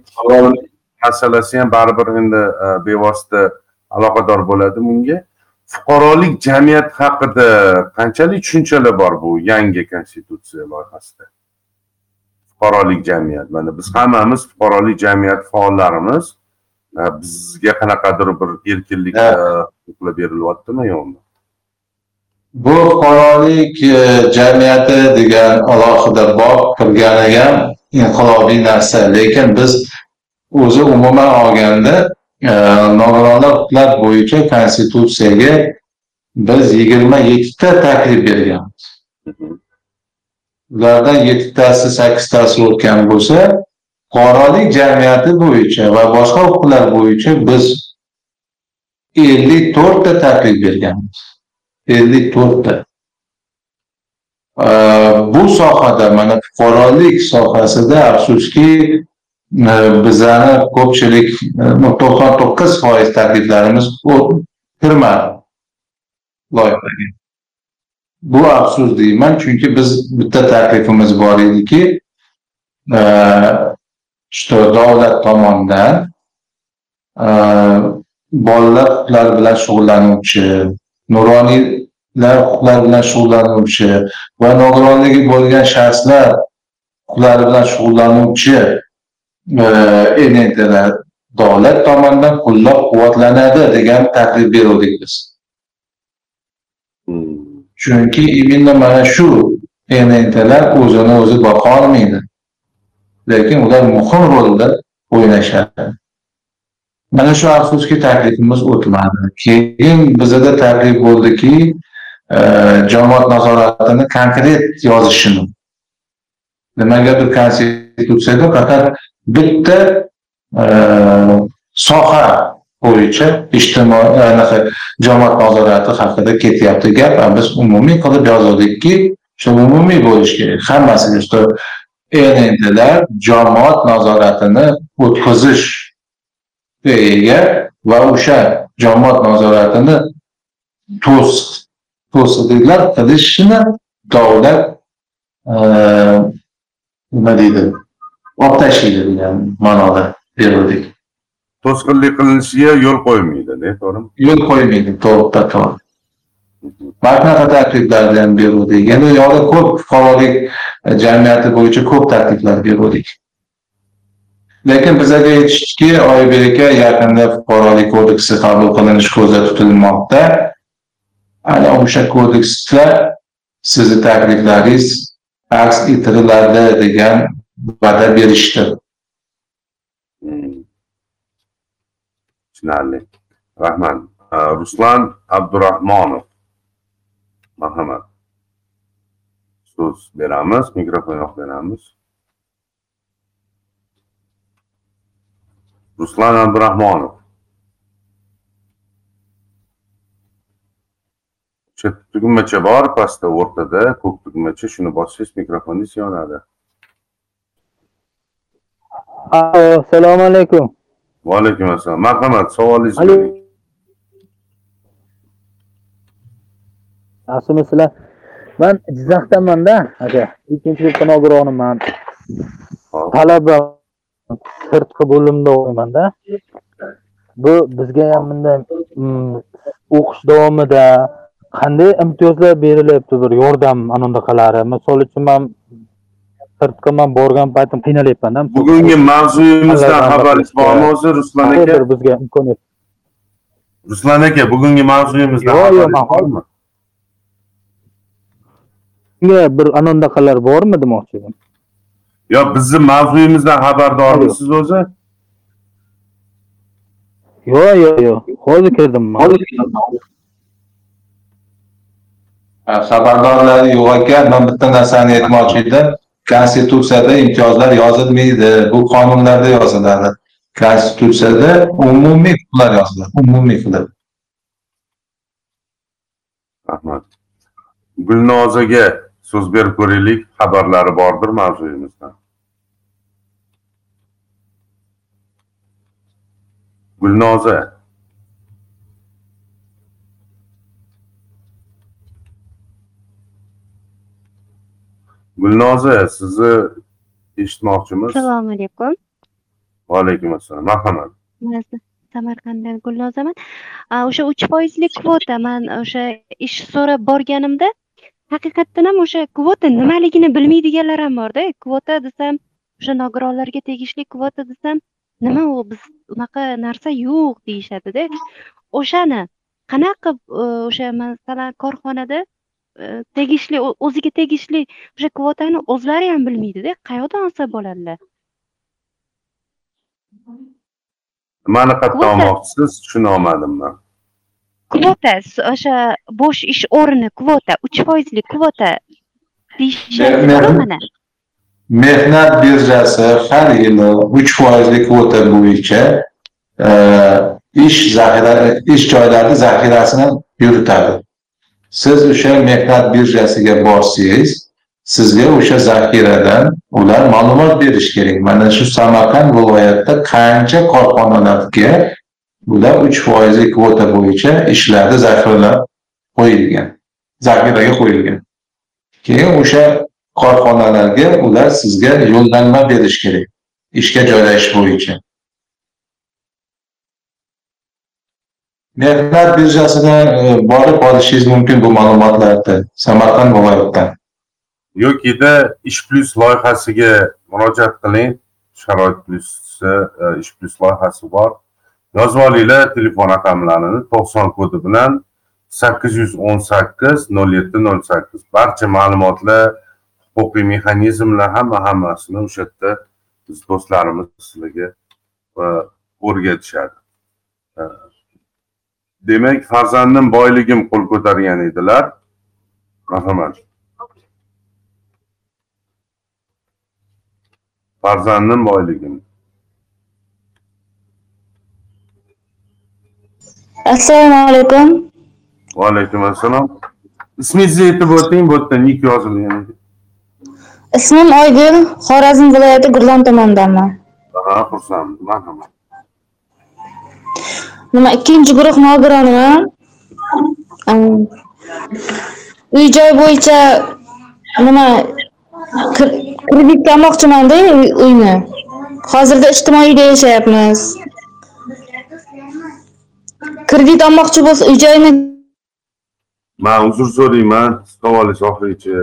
masalasi ham baribir endi ha, bevosita aloqador bo'ladi bunga. Fuqarolik jamiyat haqida qanchalik tushunchalar bor bu yangi konstitutsiya loyihasida? Fuqarolik jamiyat. Mana biz hammamiz fuqarolik jamiyat faollarimiz. E, bizga qanaqadir bir erkinlik e, huquqlar berilyaptimi yo'qmi Bu fuqarolik e, jamiyati degan alohida bob kirgani ham inqilobiy narsa. Lekin biz o'zi umuman olganda e, nogironlar huquqlar bo'yicha konstitutsiyaga biz yigirma yettita taklif berganmiz. Ulardan yettitasi, sakkiztasi o'tgan bo'lsa, fuqarolik jamiyati bo'yicha va boshqa huquqlar bo'yicha biz ellik to'rtta taklif berganmiz. ellik to'rtta. Bu sohada mana fuqarolik sohasida afsuski e, bizani ko'pchilik e, to'qson to'qqiz foiz takliflarimiz kirmadi. Loyihaga. Bu afsus deyman chunki biz bitta taklifimiz bor ediki e, что davlat tomonidan e, bolalar huquqlari bilan shug'ullanuvchi nuroniylar huquqlari bilan shug'ullanuvchi va nogironligi bo'lgan shaxslar huquqlari bilan shug'ullanuvchi e, NNTlar davlat tomonidan qo'llab quvvatlanadi degan taklif beruvdik biz. Chunki imенно mana shu NNTlar o'zini o'zi boqa olmaydi. Lekin ular muhim rolda o'ynashadi. Mana shu afsuski taklifimiz o'tmadi. Keyin bizada taklif bo'ldiki, e, jamoat nazoratini konkret yozishini. Nimagadir konstitutsiyada faqat bitta e, soha bo'yicha ijtimoiy e, anaqa jamoat nazorati haqida ketyapti gap. Biz umumiy qilib yozildikki, shu umumiy bo'lishi kerak. Hammasiga что NNTlar jamoat nazoratini o'tkazish ega va o'sha jamoat nazoratini to's to'siqliklar qilishini davlat e, nima deydi olib tashlaydi degan ma'noda berdik to'sqinlik qilinishiga yo'l qo'ymaydi to'g'rimi? Yo'l qo'ymaydi to'g'ri to'g'ri shunaqa takliflarni ham beruvdik endi yoqda ko'p fuqarolik jamiyati bo'yicha ko'p takliflar beruvdik lekin bizaga aytishdiki oybek aka yaqinda fuqarolik kodeksi qabul qilinishi ko'zda tutilmoqda. Ana o'sha kodeksda sizni takliflaringiz aks ettiriladi degan va'da berishdi. Tushunarli. Rahmat ruslan abdurahmonov. Marhamat. So'z beramiz mikrofon yoq beramiz. Ruslan abdurahmonov. O'sha tugmacha bor pastda o'rtada ko'k tugmacha shuni bossangiz mikrofoningiz yonadi assalomu alaykum. Va alaykum assalom marhamat savolingizni Alo. bering yaxshimisizlar? Man jizzaxdamanda aka ikkinchi sinf nogironiman Hop. talaba sirtqi bo'limda o'qimanda bu bizga ham bunday mm, o'qish davomida qanday imtiyozlar berilyapti bir yordam anaqalari misol uchun man sirtqa man borgan paytim qiynalyapmanda bugungi mavzuyimizdan xabaringiz bormi? o'zi ruslan aka? bizga imkoniyat ruslan aka bugungi mavzuyimizdan Yo'q, yo'q, xabaringiz bormi? Bunga bir anaqalar bormi demoqchi edim yo bizni mavzuyimizdan xabardormisiz o'zi? Yo'q yo'q yo'q hozir kirdim man. Xabardorlari yo'q ekan man bitta narsani aytmoqchi edim. Konstitutsiyada imtiyozlar yozilmaydi. Bu qonunlarda yoziladi. Konstitutsiyada umumiy huquqlar yoziladi. Umumiy huquqlar rahmat. Gulnozaga so'z berib ko'raylik. Xabarlari bordir mavzuyimizdan gulnoza. Gulnoza sizni eshitmoqchimiz. Assalomu alaykum. Va alaykum assalom marhamat samarqanddan gulnozaman. O'sha uch foizli kvota man o'sha ish so'rab borganimda haqiqatdan ham o'sha kvota nimaligini bilmaydiganlar ham borda. Kvota desam o'sha nogironlarga tegishli kvota desam nima u biz unaqa narsa yo'q deyishadida. O'shani qanaqa e, o'sha masalan korxonada e, tegishli o'ziga tegishli o'sha kvotani o'zlari ham bilmaydida. Qayerdan olsa bo'ladilar? Nimani qayerdan olmoqchisiz tushuna olmadim man. Kvota o'sha bo'sh ish o'rni kvota uch foizli kvota deyishyapti Men- mana mehnat birjasi har yili uch foizli kvota bo'yicha e, ish zaxira ish joylari zaxirasini yuritadi. Siz o'sha mehnat birjasiga borsangiz sizga o'sha zaxiradan ular ma'lumot berish kerak. Mana shu samarqand viloyatida qancha korxonalarga ular uch foizli kvota bo'yicha ishlarni zaxiralab qo'yilgan zaxiraga qo'yilgan. Keyin o'sha korxonalarga ular sizga yo'llanma berish kerak ishga joylashish bo'yicha. Mehnat birjasida e, borib olishingiz mumkin bu ma'lumotlarni samarqand viloyatidan yokida ish plyus loyihasiga murojaat qiling. Sharoit e, plus ish plyus loyihasi bor. Yozib olinglar telefon raqamlarini to'qson kodi bilan sakkiz yuz o'n sakkiz nol yetti nol sakkiz. Barcha ma'lumotlar huquqiy mexanizmlar hamma hammasini o'sha yerda biz do'stlarimiz sizlarga e, o'rgatishadi. E, demak farzandim boyligim qo'l ko'targan edilar. Marhamat farzandim boyligim. Assalomu alaykum. Va alaykum assalom ismingizni aytib o'ting bu yerda nik yozilgan ismim oygul xorazm viloyati gurlon tumanidanman ha xursandman marhamat nima ikkinchi guruh nogironiman uy joy bo'yicha nima kreditga olmoqchimanda uy- uyni. Hozirda ijtimoiy uyda yashayapmiz. Kredit olmoqchi bo'lsa uy joyni man uzr so'rayman. Savolingizni oxirigacha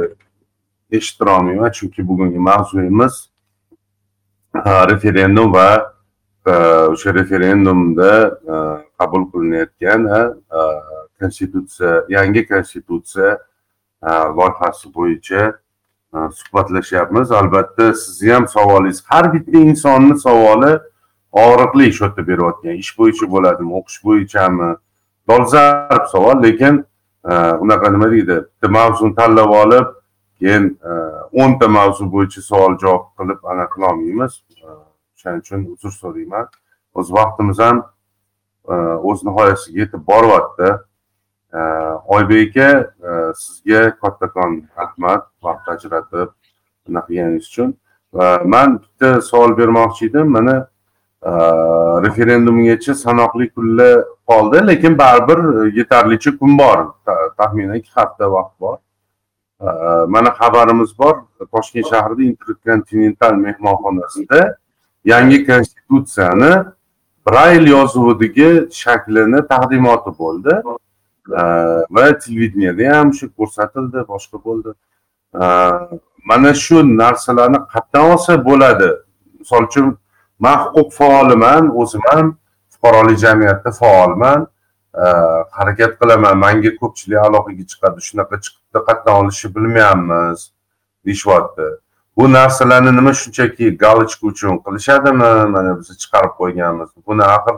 eshittirolmayman chunki bugungi mavzuyimiz ah, referendum va ah, o'sha referendumda qabul ah, qilinayotgan konstitutsiya yangi konstitutsiya loyihasi bo'yicha suhbatlashyapmiz. Albatta sizni ham savolingiz har bitta insonni savoli og'riqli shu yerda berayotgan ish bo'yicha bo'ladimi o'qish bo'yichami? Dolzarb savol lekin unaqa nima deydi? Bitta mavzuni tanlab olib keyin e, o'nta mavzu bo'yicha savol javob qilib ana qilolmaymiz. E, O'shaning uchun uzr so'rayman. O'z vaqtimiz ham e, o'z nihoyasiga yetib boryapti. Oybek aka sizga kattakon rahmat vaqt ajratib bunaqa qilganingiz uchun. Va man bitta savol bermoqchi edim. Mana referendumgacha sanoqli kunlar qoldi lekin baribir yetarlicha kun bor. Taxminan ikki hafta vaqt bor. Э, mana xabarimiz bor. Toshkent shahrida interkontinental mehmonxonasida yangi konstitutsiyani brayl yozuvidagi shaklini taqdimoti bo'ldi. Э, va televideniyada ham shu ko'rsatildi boshqa bo'ldi. Э, mana shu narsalarni qayerdan olsa bo'ladi. Misol uchun man huquq faoliman o'zim ham fuqarolik jamiyatda faolman. Harakat qilaman manga ko'pchilik aloqaga chiqadi shunaqa chiqib qayerdan olishni bilmayapmiz. Deyishyapti. Bu narsalarni nima shunchaki galochka uchun qilishadimi mana biz chiqarib qo'yganmiz. Buni axir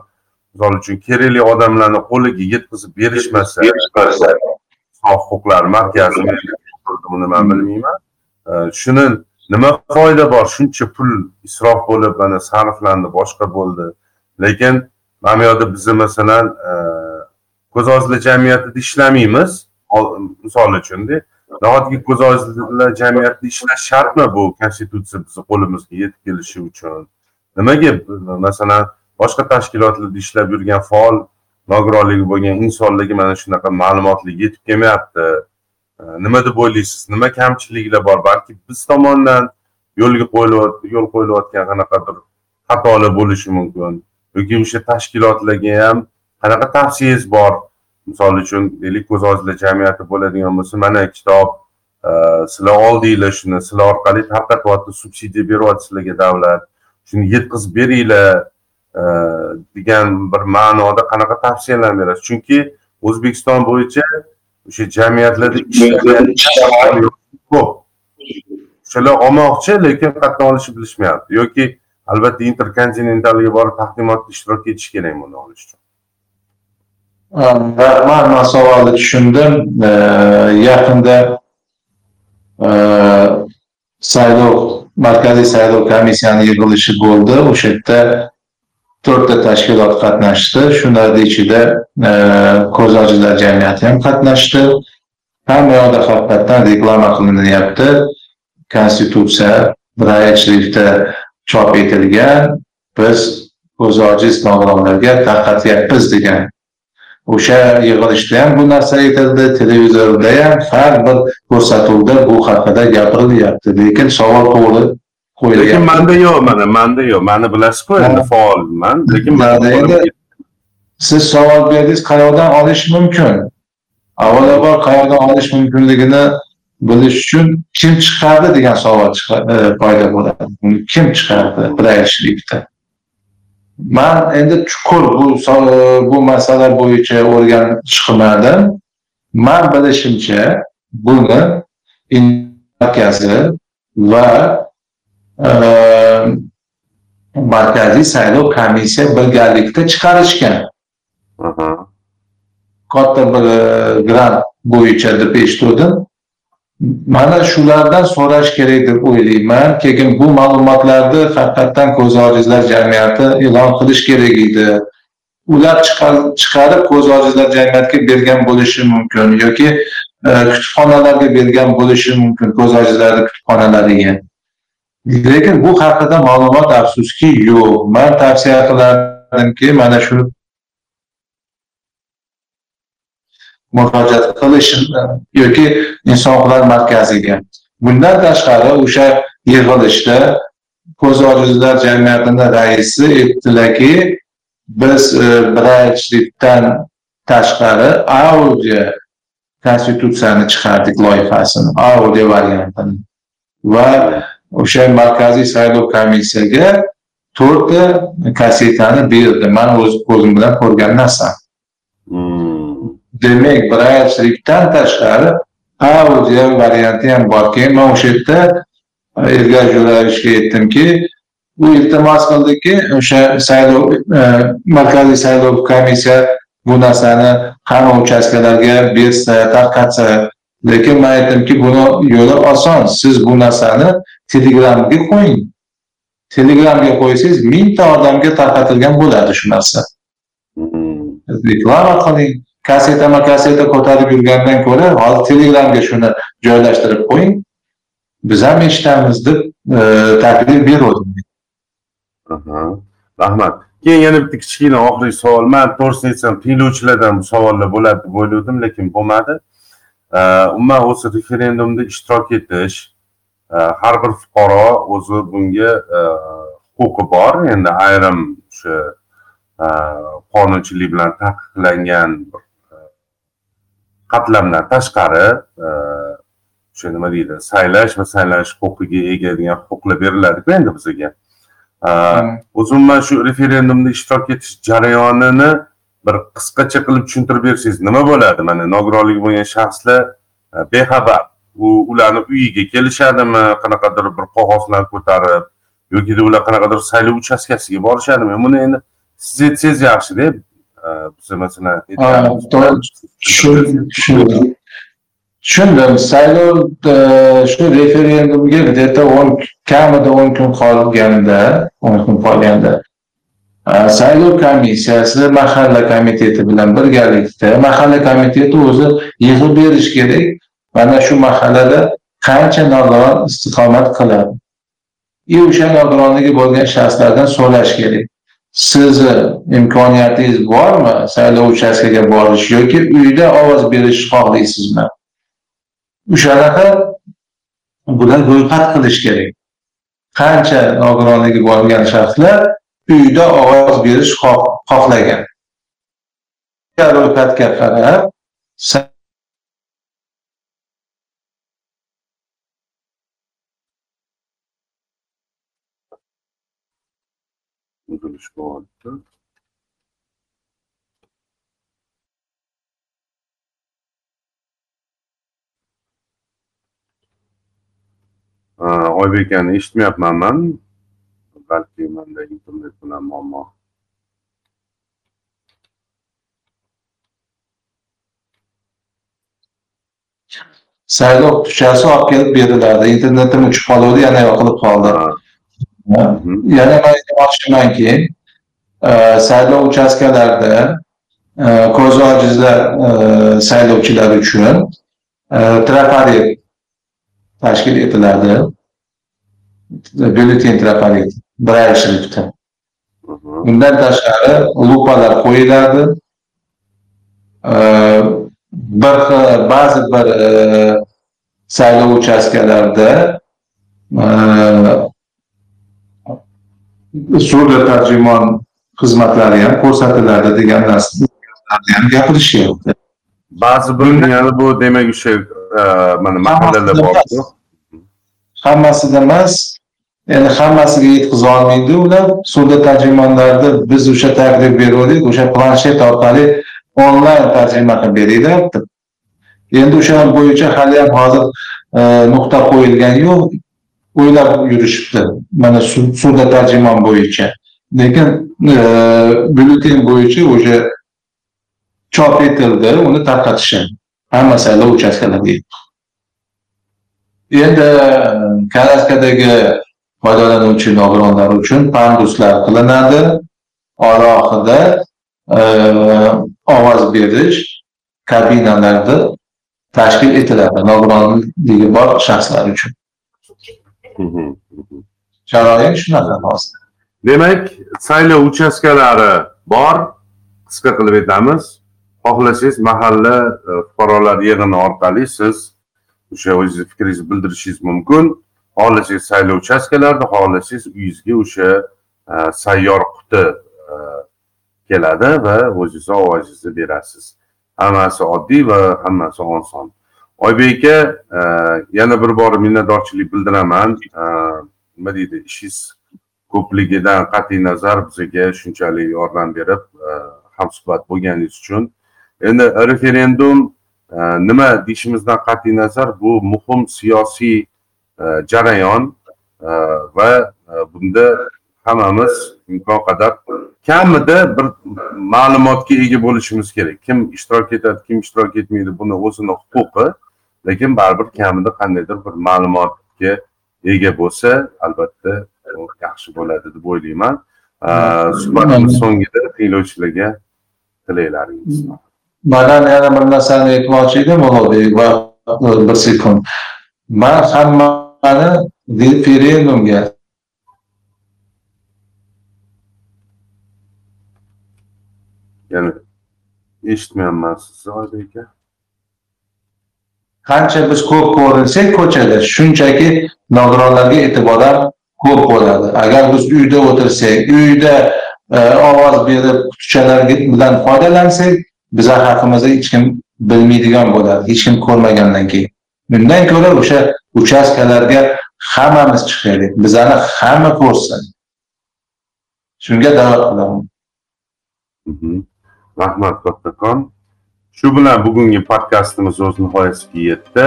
misol uchun kerakli odamlarni qo'liga yetkazib berishmasa inson huquqlari markazi buni man bilmayman. Shuni nima foyda bor? Shuncha pul isrof bo'lib mana sarflandi boshqa bo'ldi. Lekin mana bu yoqda bizni masalan ko'z ojizlar jamiyatida ishlamaymiz misol uchunda nahotki ko'z ojizlar jamiyatida ishlash shartmi bu konstitutsiya bizni qo'limizga yetib kelishi uchun? Nimaga masalan boshqa tashkilotlarda ishlab yurgan faol nogironligi bo'lgan insonlarga mana shunaqa ma'lumotlar yetib kelmayapti. E, nima deb o'ylaysiz? Nima kamchiliklar bor? Balki biz tomonidan yo'lga qo'yilyapti yo'l qo'yilayotgan qanaqadir xatolar bo'lishi mumkin yoki o'sha tashkilotlarga ham qanaqa tavsiyangiz bor? Misol uchun deylik ko'z ojizlar jamiyati bo'ladigan bo'lsa mana kitob e, sizlar oldinglar shuni sizlar orqali tarqatyapti subsidiya beryapti sizlarga davlat. Shuni yetkazib beringlar e, degan bir ma'noda qanaqa tavsiyalar berasiz? Chunki o'zbekiston bo'yicha o'sha jamiyatlarda ko'p. O'shalar olmoqchi lekin qayerdan olishni bilishmayapti. Yoki albatta interkontinentalga borib taqdimotda ishtirok etish kerak buni olish uchun. Rahmat man savolni tushundim yaqinda saylov markaziy saylov komissiyani yig'ilishi bo'ldi o'sha yerda to'rtta tashkilot qatnashdi Shularning ichida ko'z ojizlar jamiyati ham qatnashdi hamma yoqda haqiqatdan reklama qilinyapti konstitutsiya brail shriftda chop etilgan biz ko'z ojiz nogironlarga tarqatyapmiz degan o'sha yig'ilishda ham bu narsa aytildi televizorda ham har bir ko'rsatuvda bu haqida gapirilyapti. Lekin savol to'g'ri qo'yilgan. Lekin manda yo'q mana manda yo'q. Mani bilasizku endi faolman. Lekin siz savol berdingiz qayoqdan olish mumkin? Avvalambor qayerdan olish mumkinligini bilish uchun kim chiqardi degan savol paydo bo'ladi. Kim chiqardi shriftda man endi chuqur bu bu masala bo'yicha o'rganish qilmadim man bilishimcha buni markazi va markaziy saylov komissiya birgalikda chiqarishgan. Katta bir grant bo'yicha deb eshituvdim mana shulardan so'rash kerak deb o'ylayman. Keyin bu ma'lumotlarni haqiqatdan ko'z ojizlar jamiyati e'lon qilish kerak edi. Ular chiqarib ko'z ojizlar jamiyatiga bergan bo'lishi mumkin yoki e, kutubxonalarga bergan bo'lishi mumkin ko'z ojizlarni kutubxonalariga. Lekin bu haqida ma'lumot afsuski yo'q. Man tavsiya qilardimki mana shu murojaat qilish yoki inson huquqlari markaziga. Bundan tashqari o'sha yig'ilishda ko'z ojizlar jamiyatini raisi aytdilarki biz e, brail tashqari audio konstitutsiyani chiqardik loyihasini audio variantini. Va o'sha markaziy saylov komissiyaga to'rtta kassetani berdi. Man o'z ko'zim bilan ko'rgan narsam. Demak brailshrifdan tashqari audio varianti ham bor keyin man o'sha yerda ilgari yo'nalishga aytdimki u iltimos qildiki o'sha saylov e, markaziy saylov komissiya bu narsani hamma uchastkalarga bersa tarqatsa lekin man aytdimki buni yo'li oson. Siz bu narsani telegramga qo'ying. Telegramga qo'ysangiz mingta odamga tarqatilgan bo'ladi shu narsa. Reklama qiling kassetama kasseta ko'tarib yurgandan ko'ra hozir telegramga shuni joylashtirib qo'ying. Biz ham eshitamiz deb e, taklif beruvdim. Rahmat. Keyin yana bitta kichkina oxirgi savol. Man to'g'risini aytsam tinglovchilardan bu savollar bo'ladi deb o'ylagandim lekin bo'lmadi. E, umuman o'zi referendumda ishtirok etish e, har bir fuqaro o'zi bunga huquqi bor. Endi ayrim o'sha qonunchilik bilan taqiqlangan qatlamdan tashqari o'sha nima deydi saylash va saylanish huquqiga ega degan huquqlar beriladiku endi bizga. O'zi umuman shu referendumda ishtirok etish jarayonini bir qisqacha qilib tushuntirib bersangiz nima bo'ladi? Mana nogironligi bo'lgan shaxslar bexabar. U ularni uyiga kelishadimi? Qanaqadir bir qog'ozlar ko'tarib yoki ular qanaqadir saylov uchastkasiga borishadimi? Buni endi siz aytsangiz yaxshida biz masalan tushundim saylov shu referendumga где то o'n kamida o'n kun qolganda o'n kun qolganda saylov komissiyasi mahalla komiteti bilan birgalikda mahalla komiteti o'zi yig'ib berishi kerak mana shu mahallada qancha nogiron istiqomat qiladi? И o'sha nogironligi bo'lgan shaxslardan so'rash kerak sizni imkoniyatingiz bormi? Saylov uchastkaga borish yoki uyda ovoz berishni xohlaysizmi o'shanaqa bular ro'yxat qilish kerak. Qancha nogironligi bo'lgan shaxslar uyda ovoz berish xohlagan. Ro'yxatga qarab bo'lyapti oybek aka eshitmayapman man balki manda internet bilan muammo saylov tushasi olib kelib beriladi internetim o'chib qoluvdi yana yoqilib qoldi yana man aytmoqchimanki e, saylov uchastkalarida e, ko'zi ojizlar e, saylovchilar uchun trafaret tashkil etiladi byulleten trafaret brail shrifti bundan tashqari lupalar qo'yiladi bir ba'zi bir saylov uchastkalarida surda tarjimon xizmatlari ham ko'rsatiladi degan narsani ham gapirishyapti. Ba'zi bir yana bu demak o'sha mana mahallalar borku hammasida emas. Endi hammasiga yetkaza olmaydi ular surda tarjimonlarni biz o'sha taklif bergandik o'sha planshet orqali onlayn tarjima qilib beringlar deb endi o'sha bo'yicha hali ham hozir nuqta qo'yilgani yo'q o'ylab yurishibdi. Mana suvda tarjimon bo'yicha. Lekin e, byulleten bo'yicha o'sha chop etildi uni tarqatishi hamma saylov uchastkalariga endi karaskadagi foydalanuvchi nogironlar uchun panduslar qilinadi. Alohida e, ovoz berish kabinalarda tashkil etiladi nogironligi bor shaxslar uchun. Sharoit shunaqa hozir demak saylov uchastkalari bor qisqa qilib aytamiz. Xohlasangiz mahalla e, fuqarolar yig'ini orqali siz o'sha o'zingizni fikringizni bildirishingiz mumkin. Xohlasangiz saylov uchastkalarida xohlasangiz uyingizga o'sha e, sayyor quti e, keladi va o'zingizni ovozingizni berasiz. Hammasi oddiy va hammasi oson oybek aka e, yana bir bor minnatdorchilik bildiraman. E, nima deydi ishingiz ko'pligidan qat'iy nazar bizga shunchalik yordam berib e, hamsuhbat bo'lganingiz uchun. Endi referendum nima deyishimizdan qat'iy nazar? Bu muhim siyosiy jarayon va bunda hammamiz imkon qadar kamida bir ma'lumotga ega bo'lishimiz kerak. Kim ishtirok etadi kim ishtirok etmaydi buni o'zini huquqi lekin baribir kamida qandaydir bir ma'lumotga ega bo'lsa albatta yaxshi bo'ladi deb o'ylayman. Suhbatimiz so'ngida tinglovchilarga tilaklaringiz man yana bir narsani aytmoqchi edim ulug'bek va bir sekund. Man hammani referendumga yana eshitmayapman sizni oybek aka qancha biz ko'p ko'rilsak ko'chada shunchaki nogironlarga e'tibor ham ko'p bo'ladi. Agar biz uyda o'tirsak uyda e, ovoz berib qutichalar bilan foydalansak biza haqimizda hech kim bilmaydigan bo'ladi hech kim ko'rmagandan keyin. Undan ko'ra o'sha uchastkalarga hammamiz chiqaylik. Bizani hamma ko'rsin. Shunga da'vat qilaman. Mhm. Rahmat kattakon shu bilan bugungi podkastimiz o'z nihoyasiga yetdi.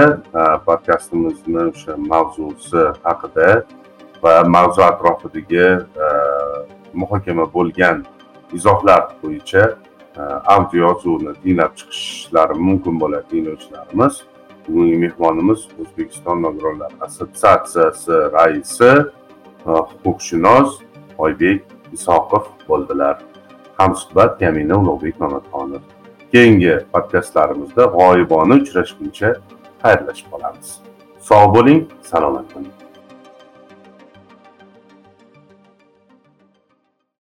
Podkastimizni o'sha mavzusi haqida va mavzu atrofidagi muhokama bo'lgan izohlar bo'yicha audio yozuvni tinglab chiqishlari mumkin bo'ladi tinglovchilarimiz bugungi mehmonimiz o'zbekiston nogironlar assotsiatsiyasi raisi huquqshunos oybek isoqov bo'ldilar. Hamsuhbat kamina ulug'bek mamatxonov. Keyingi podkastlarimizda g'oyibona uchrashguncha xayrlashib qolamiz. Sog' bo'ling salomat bo'ling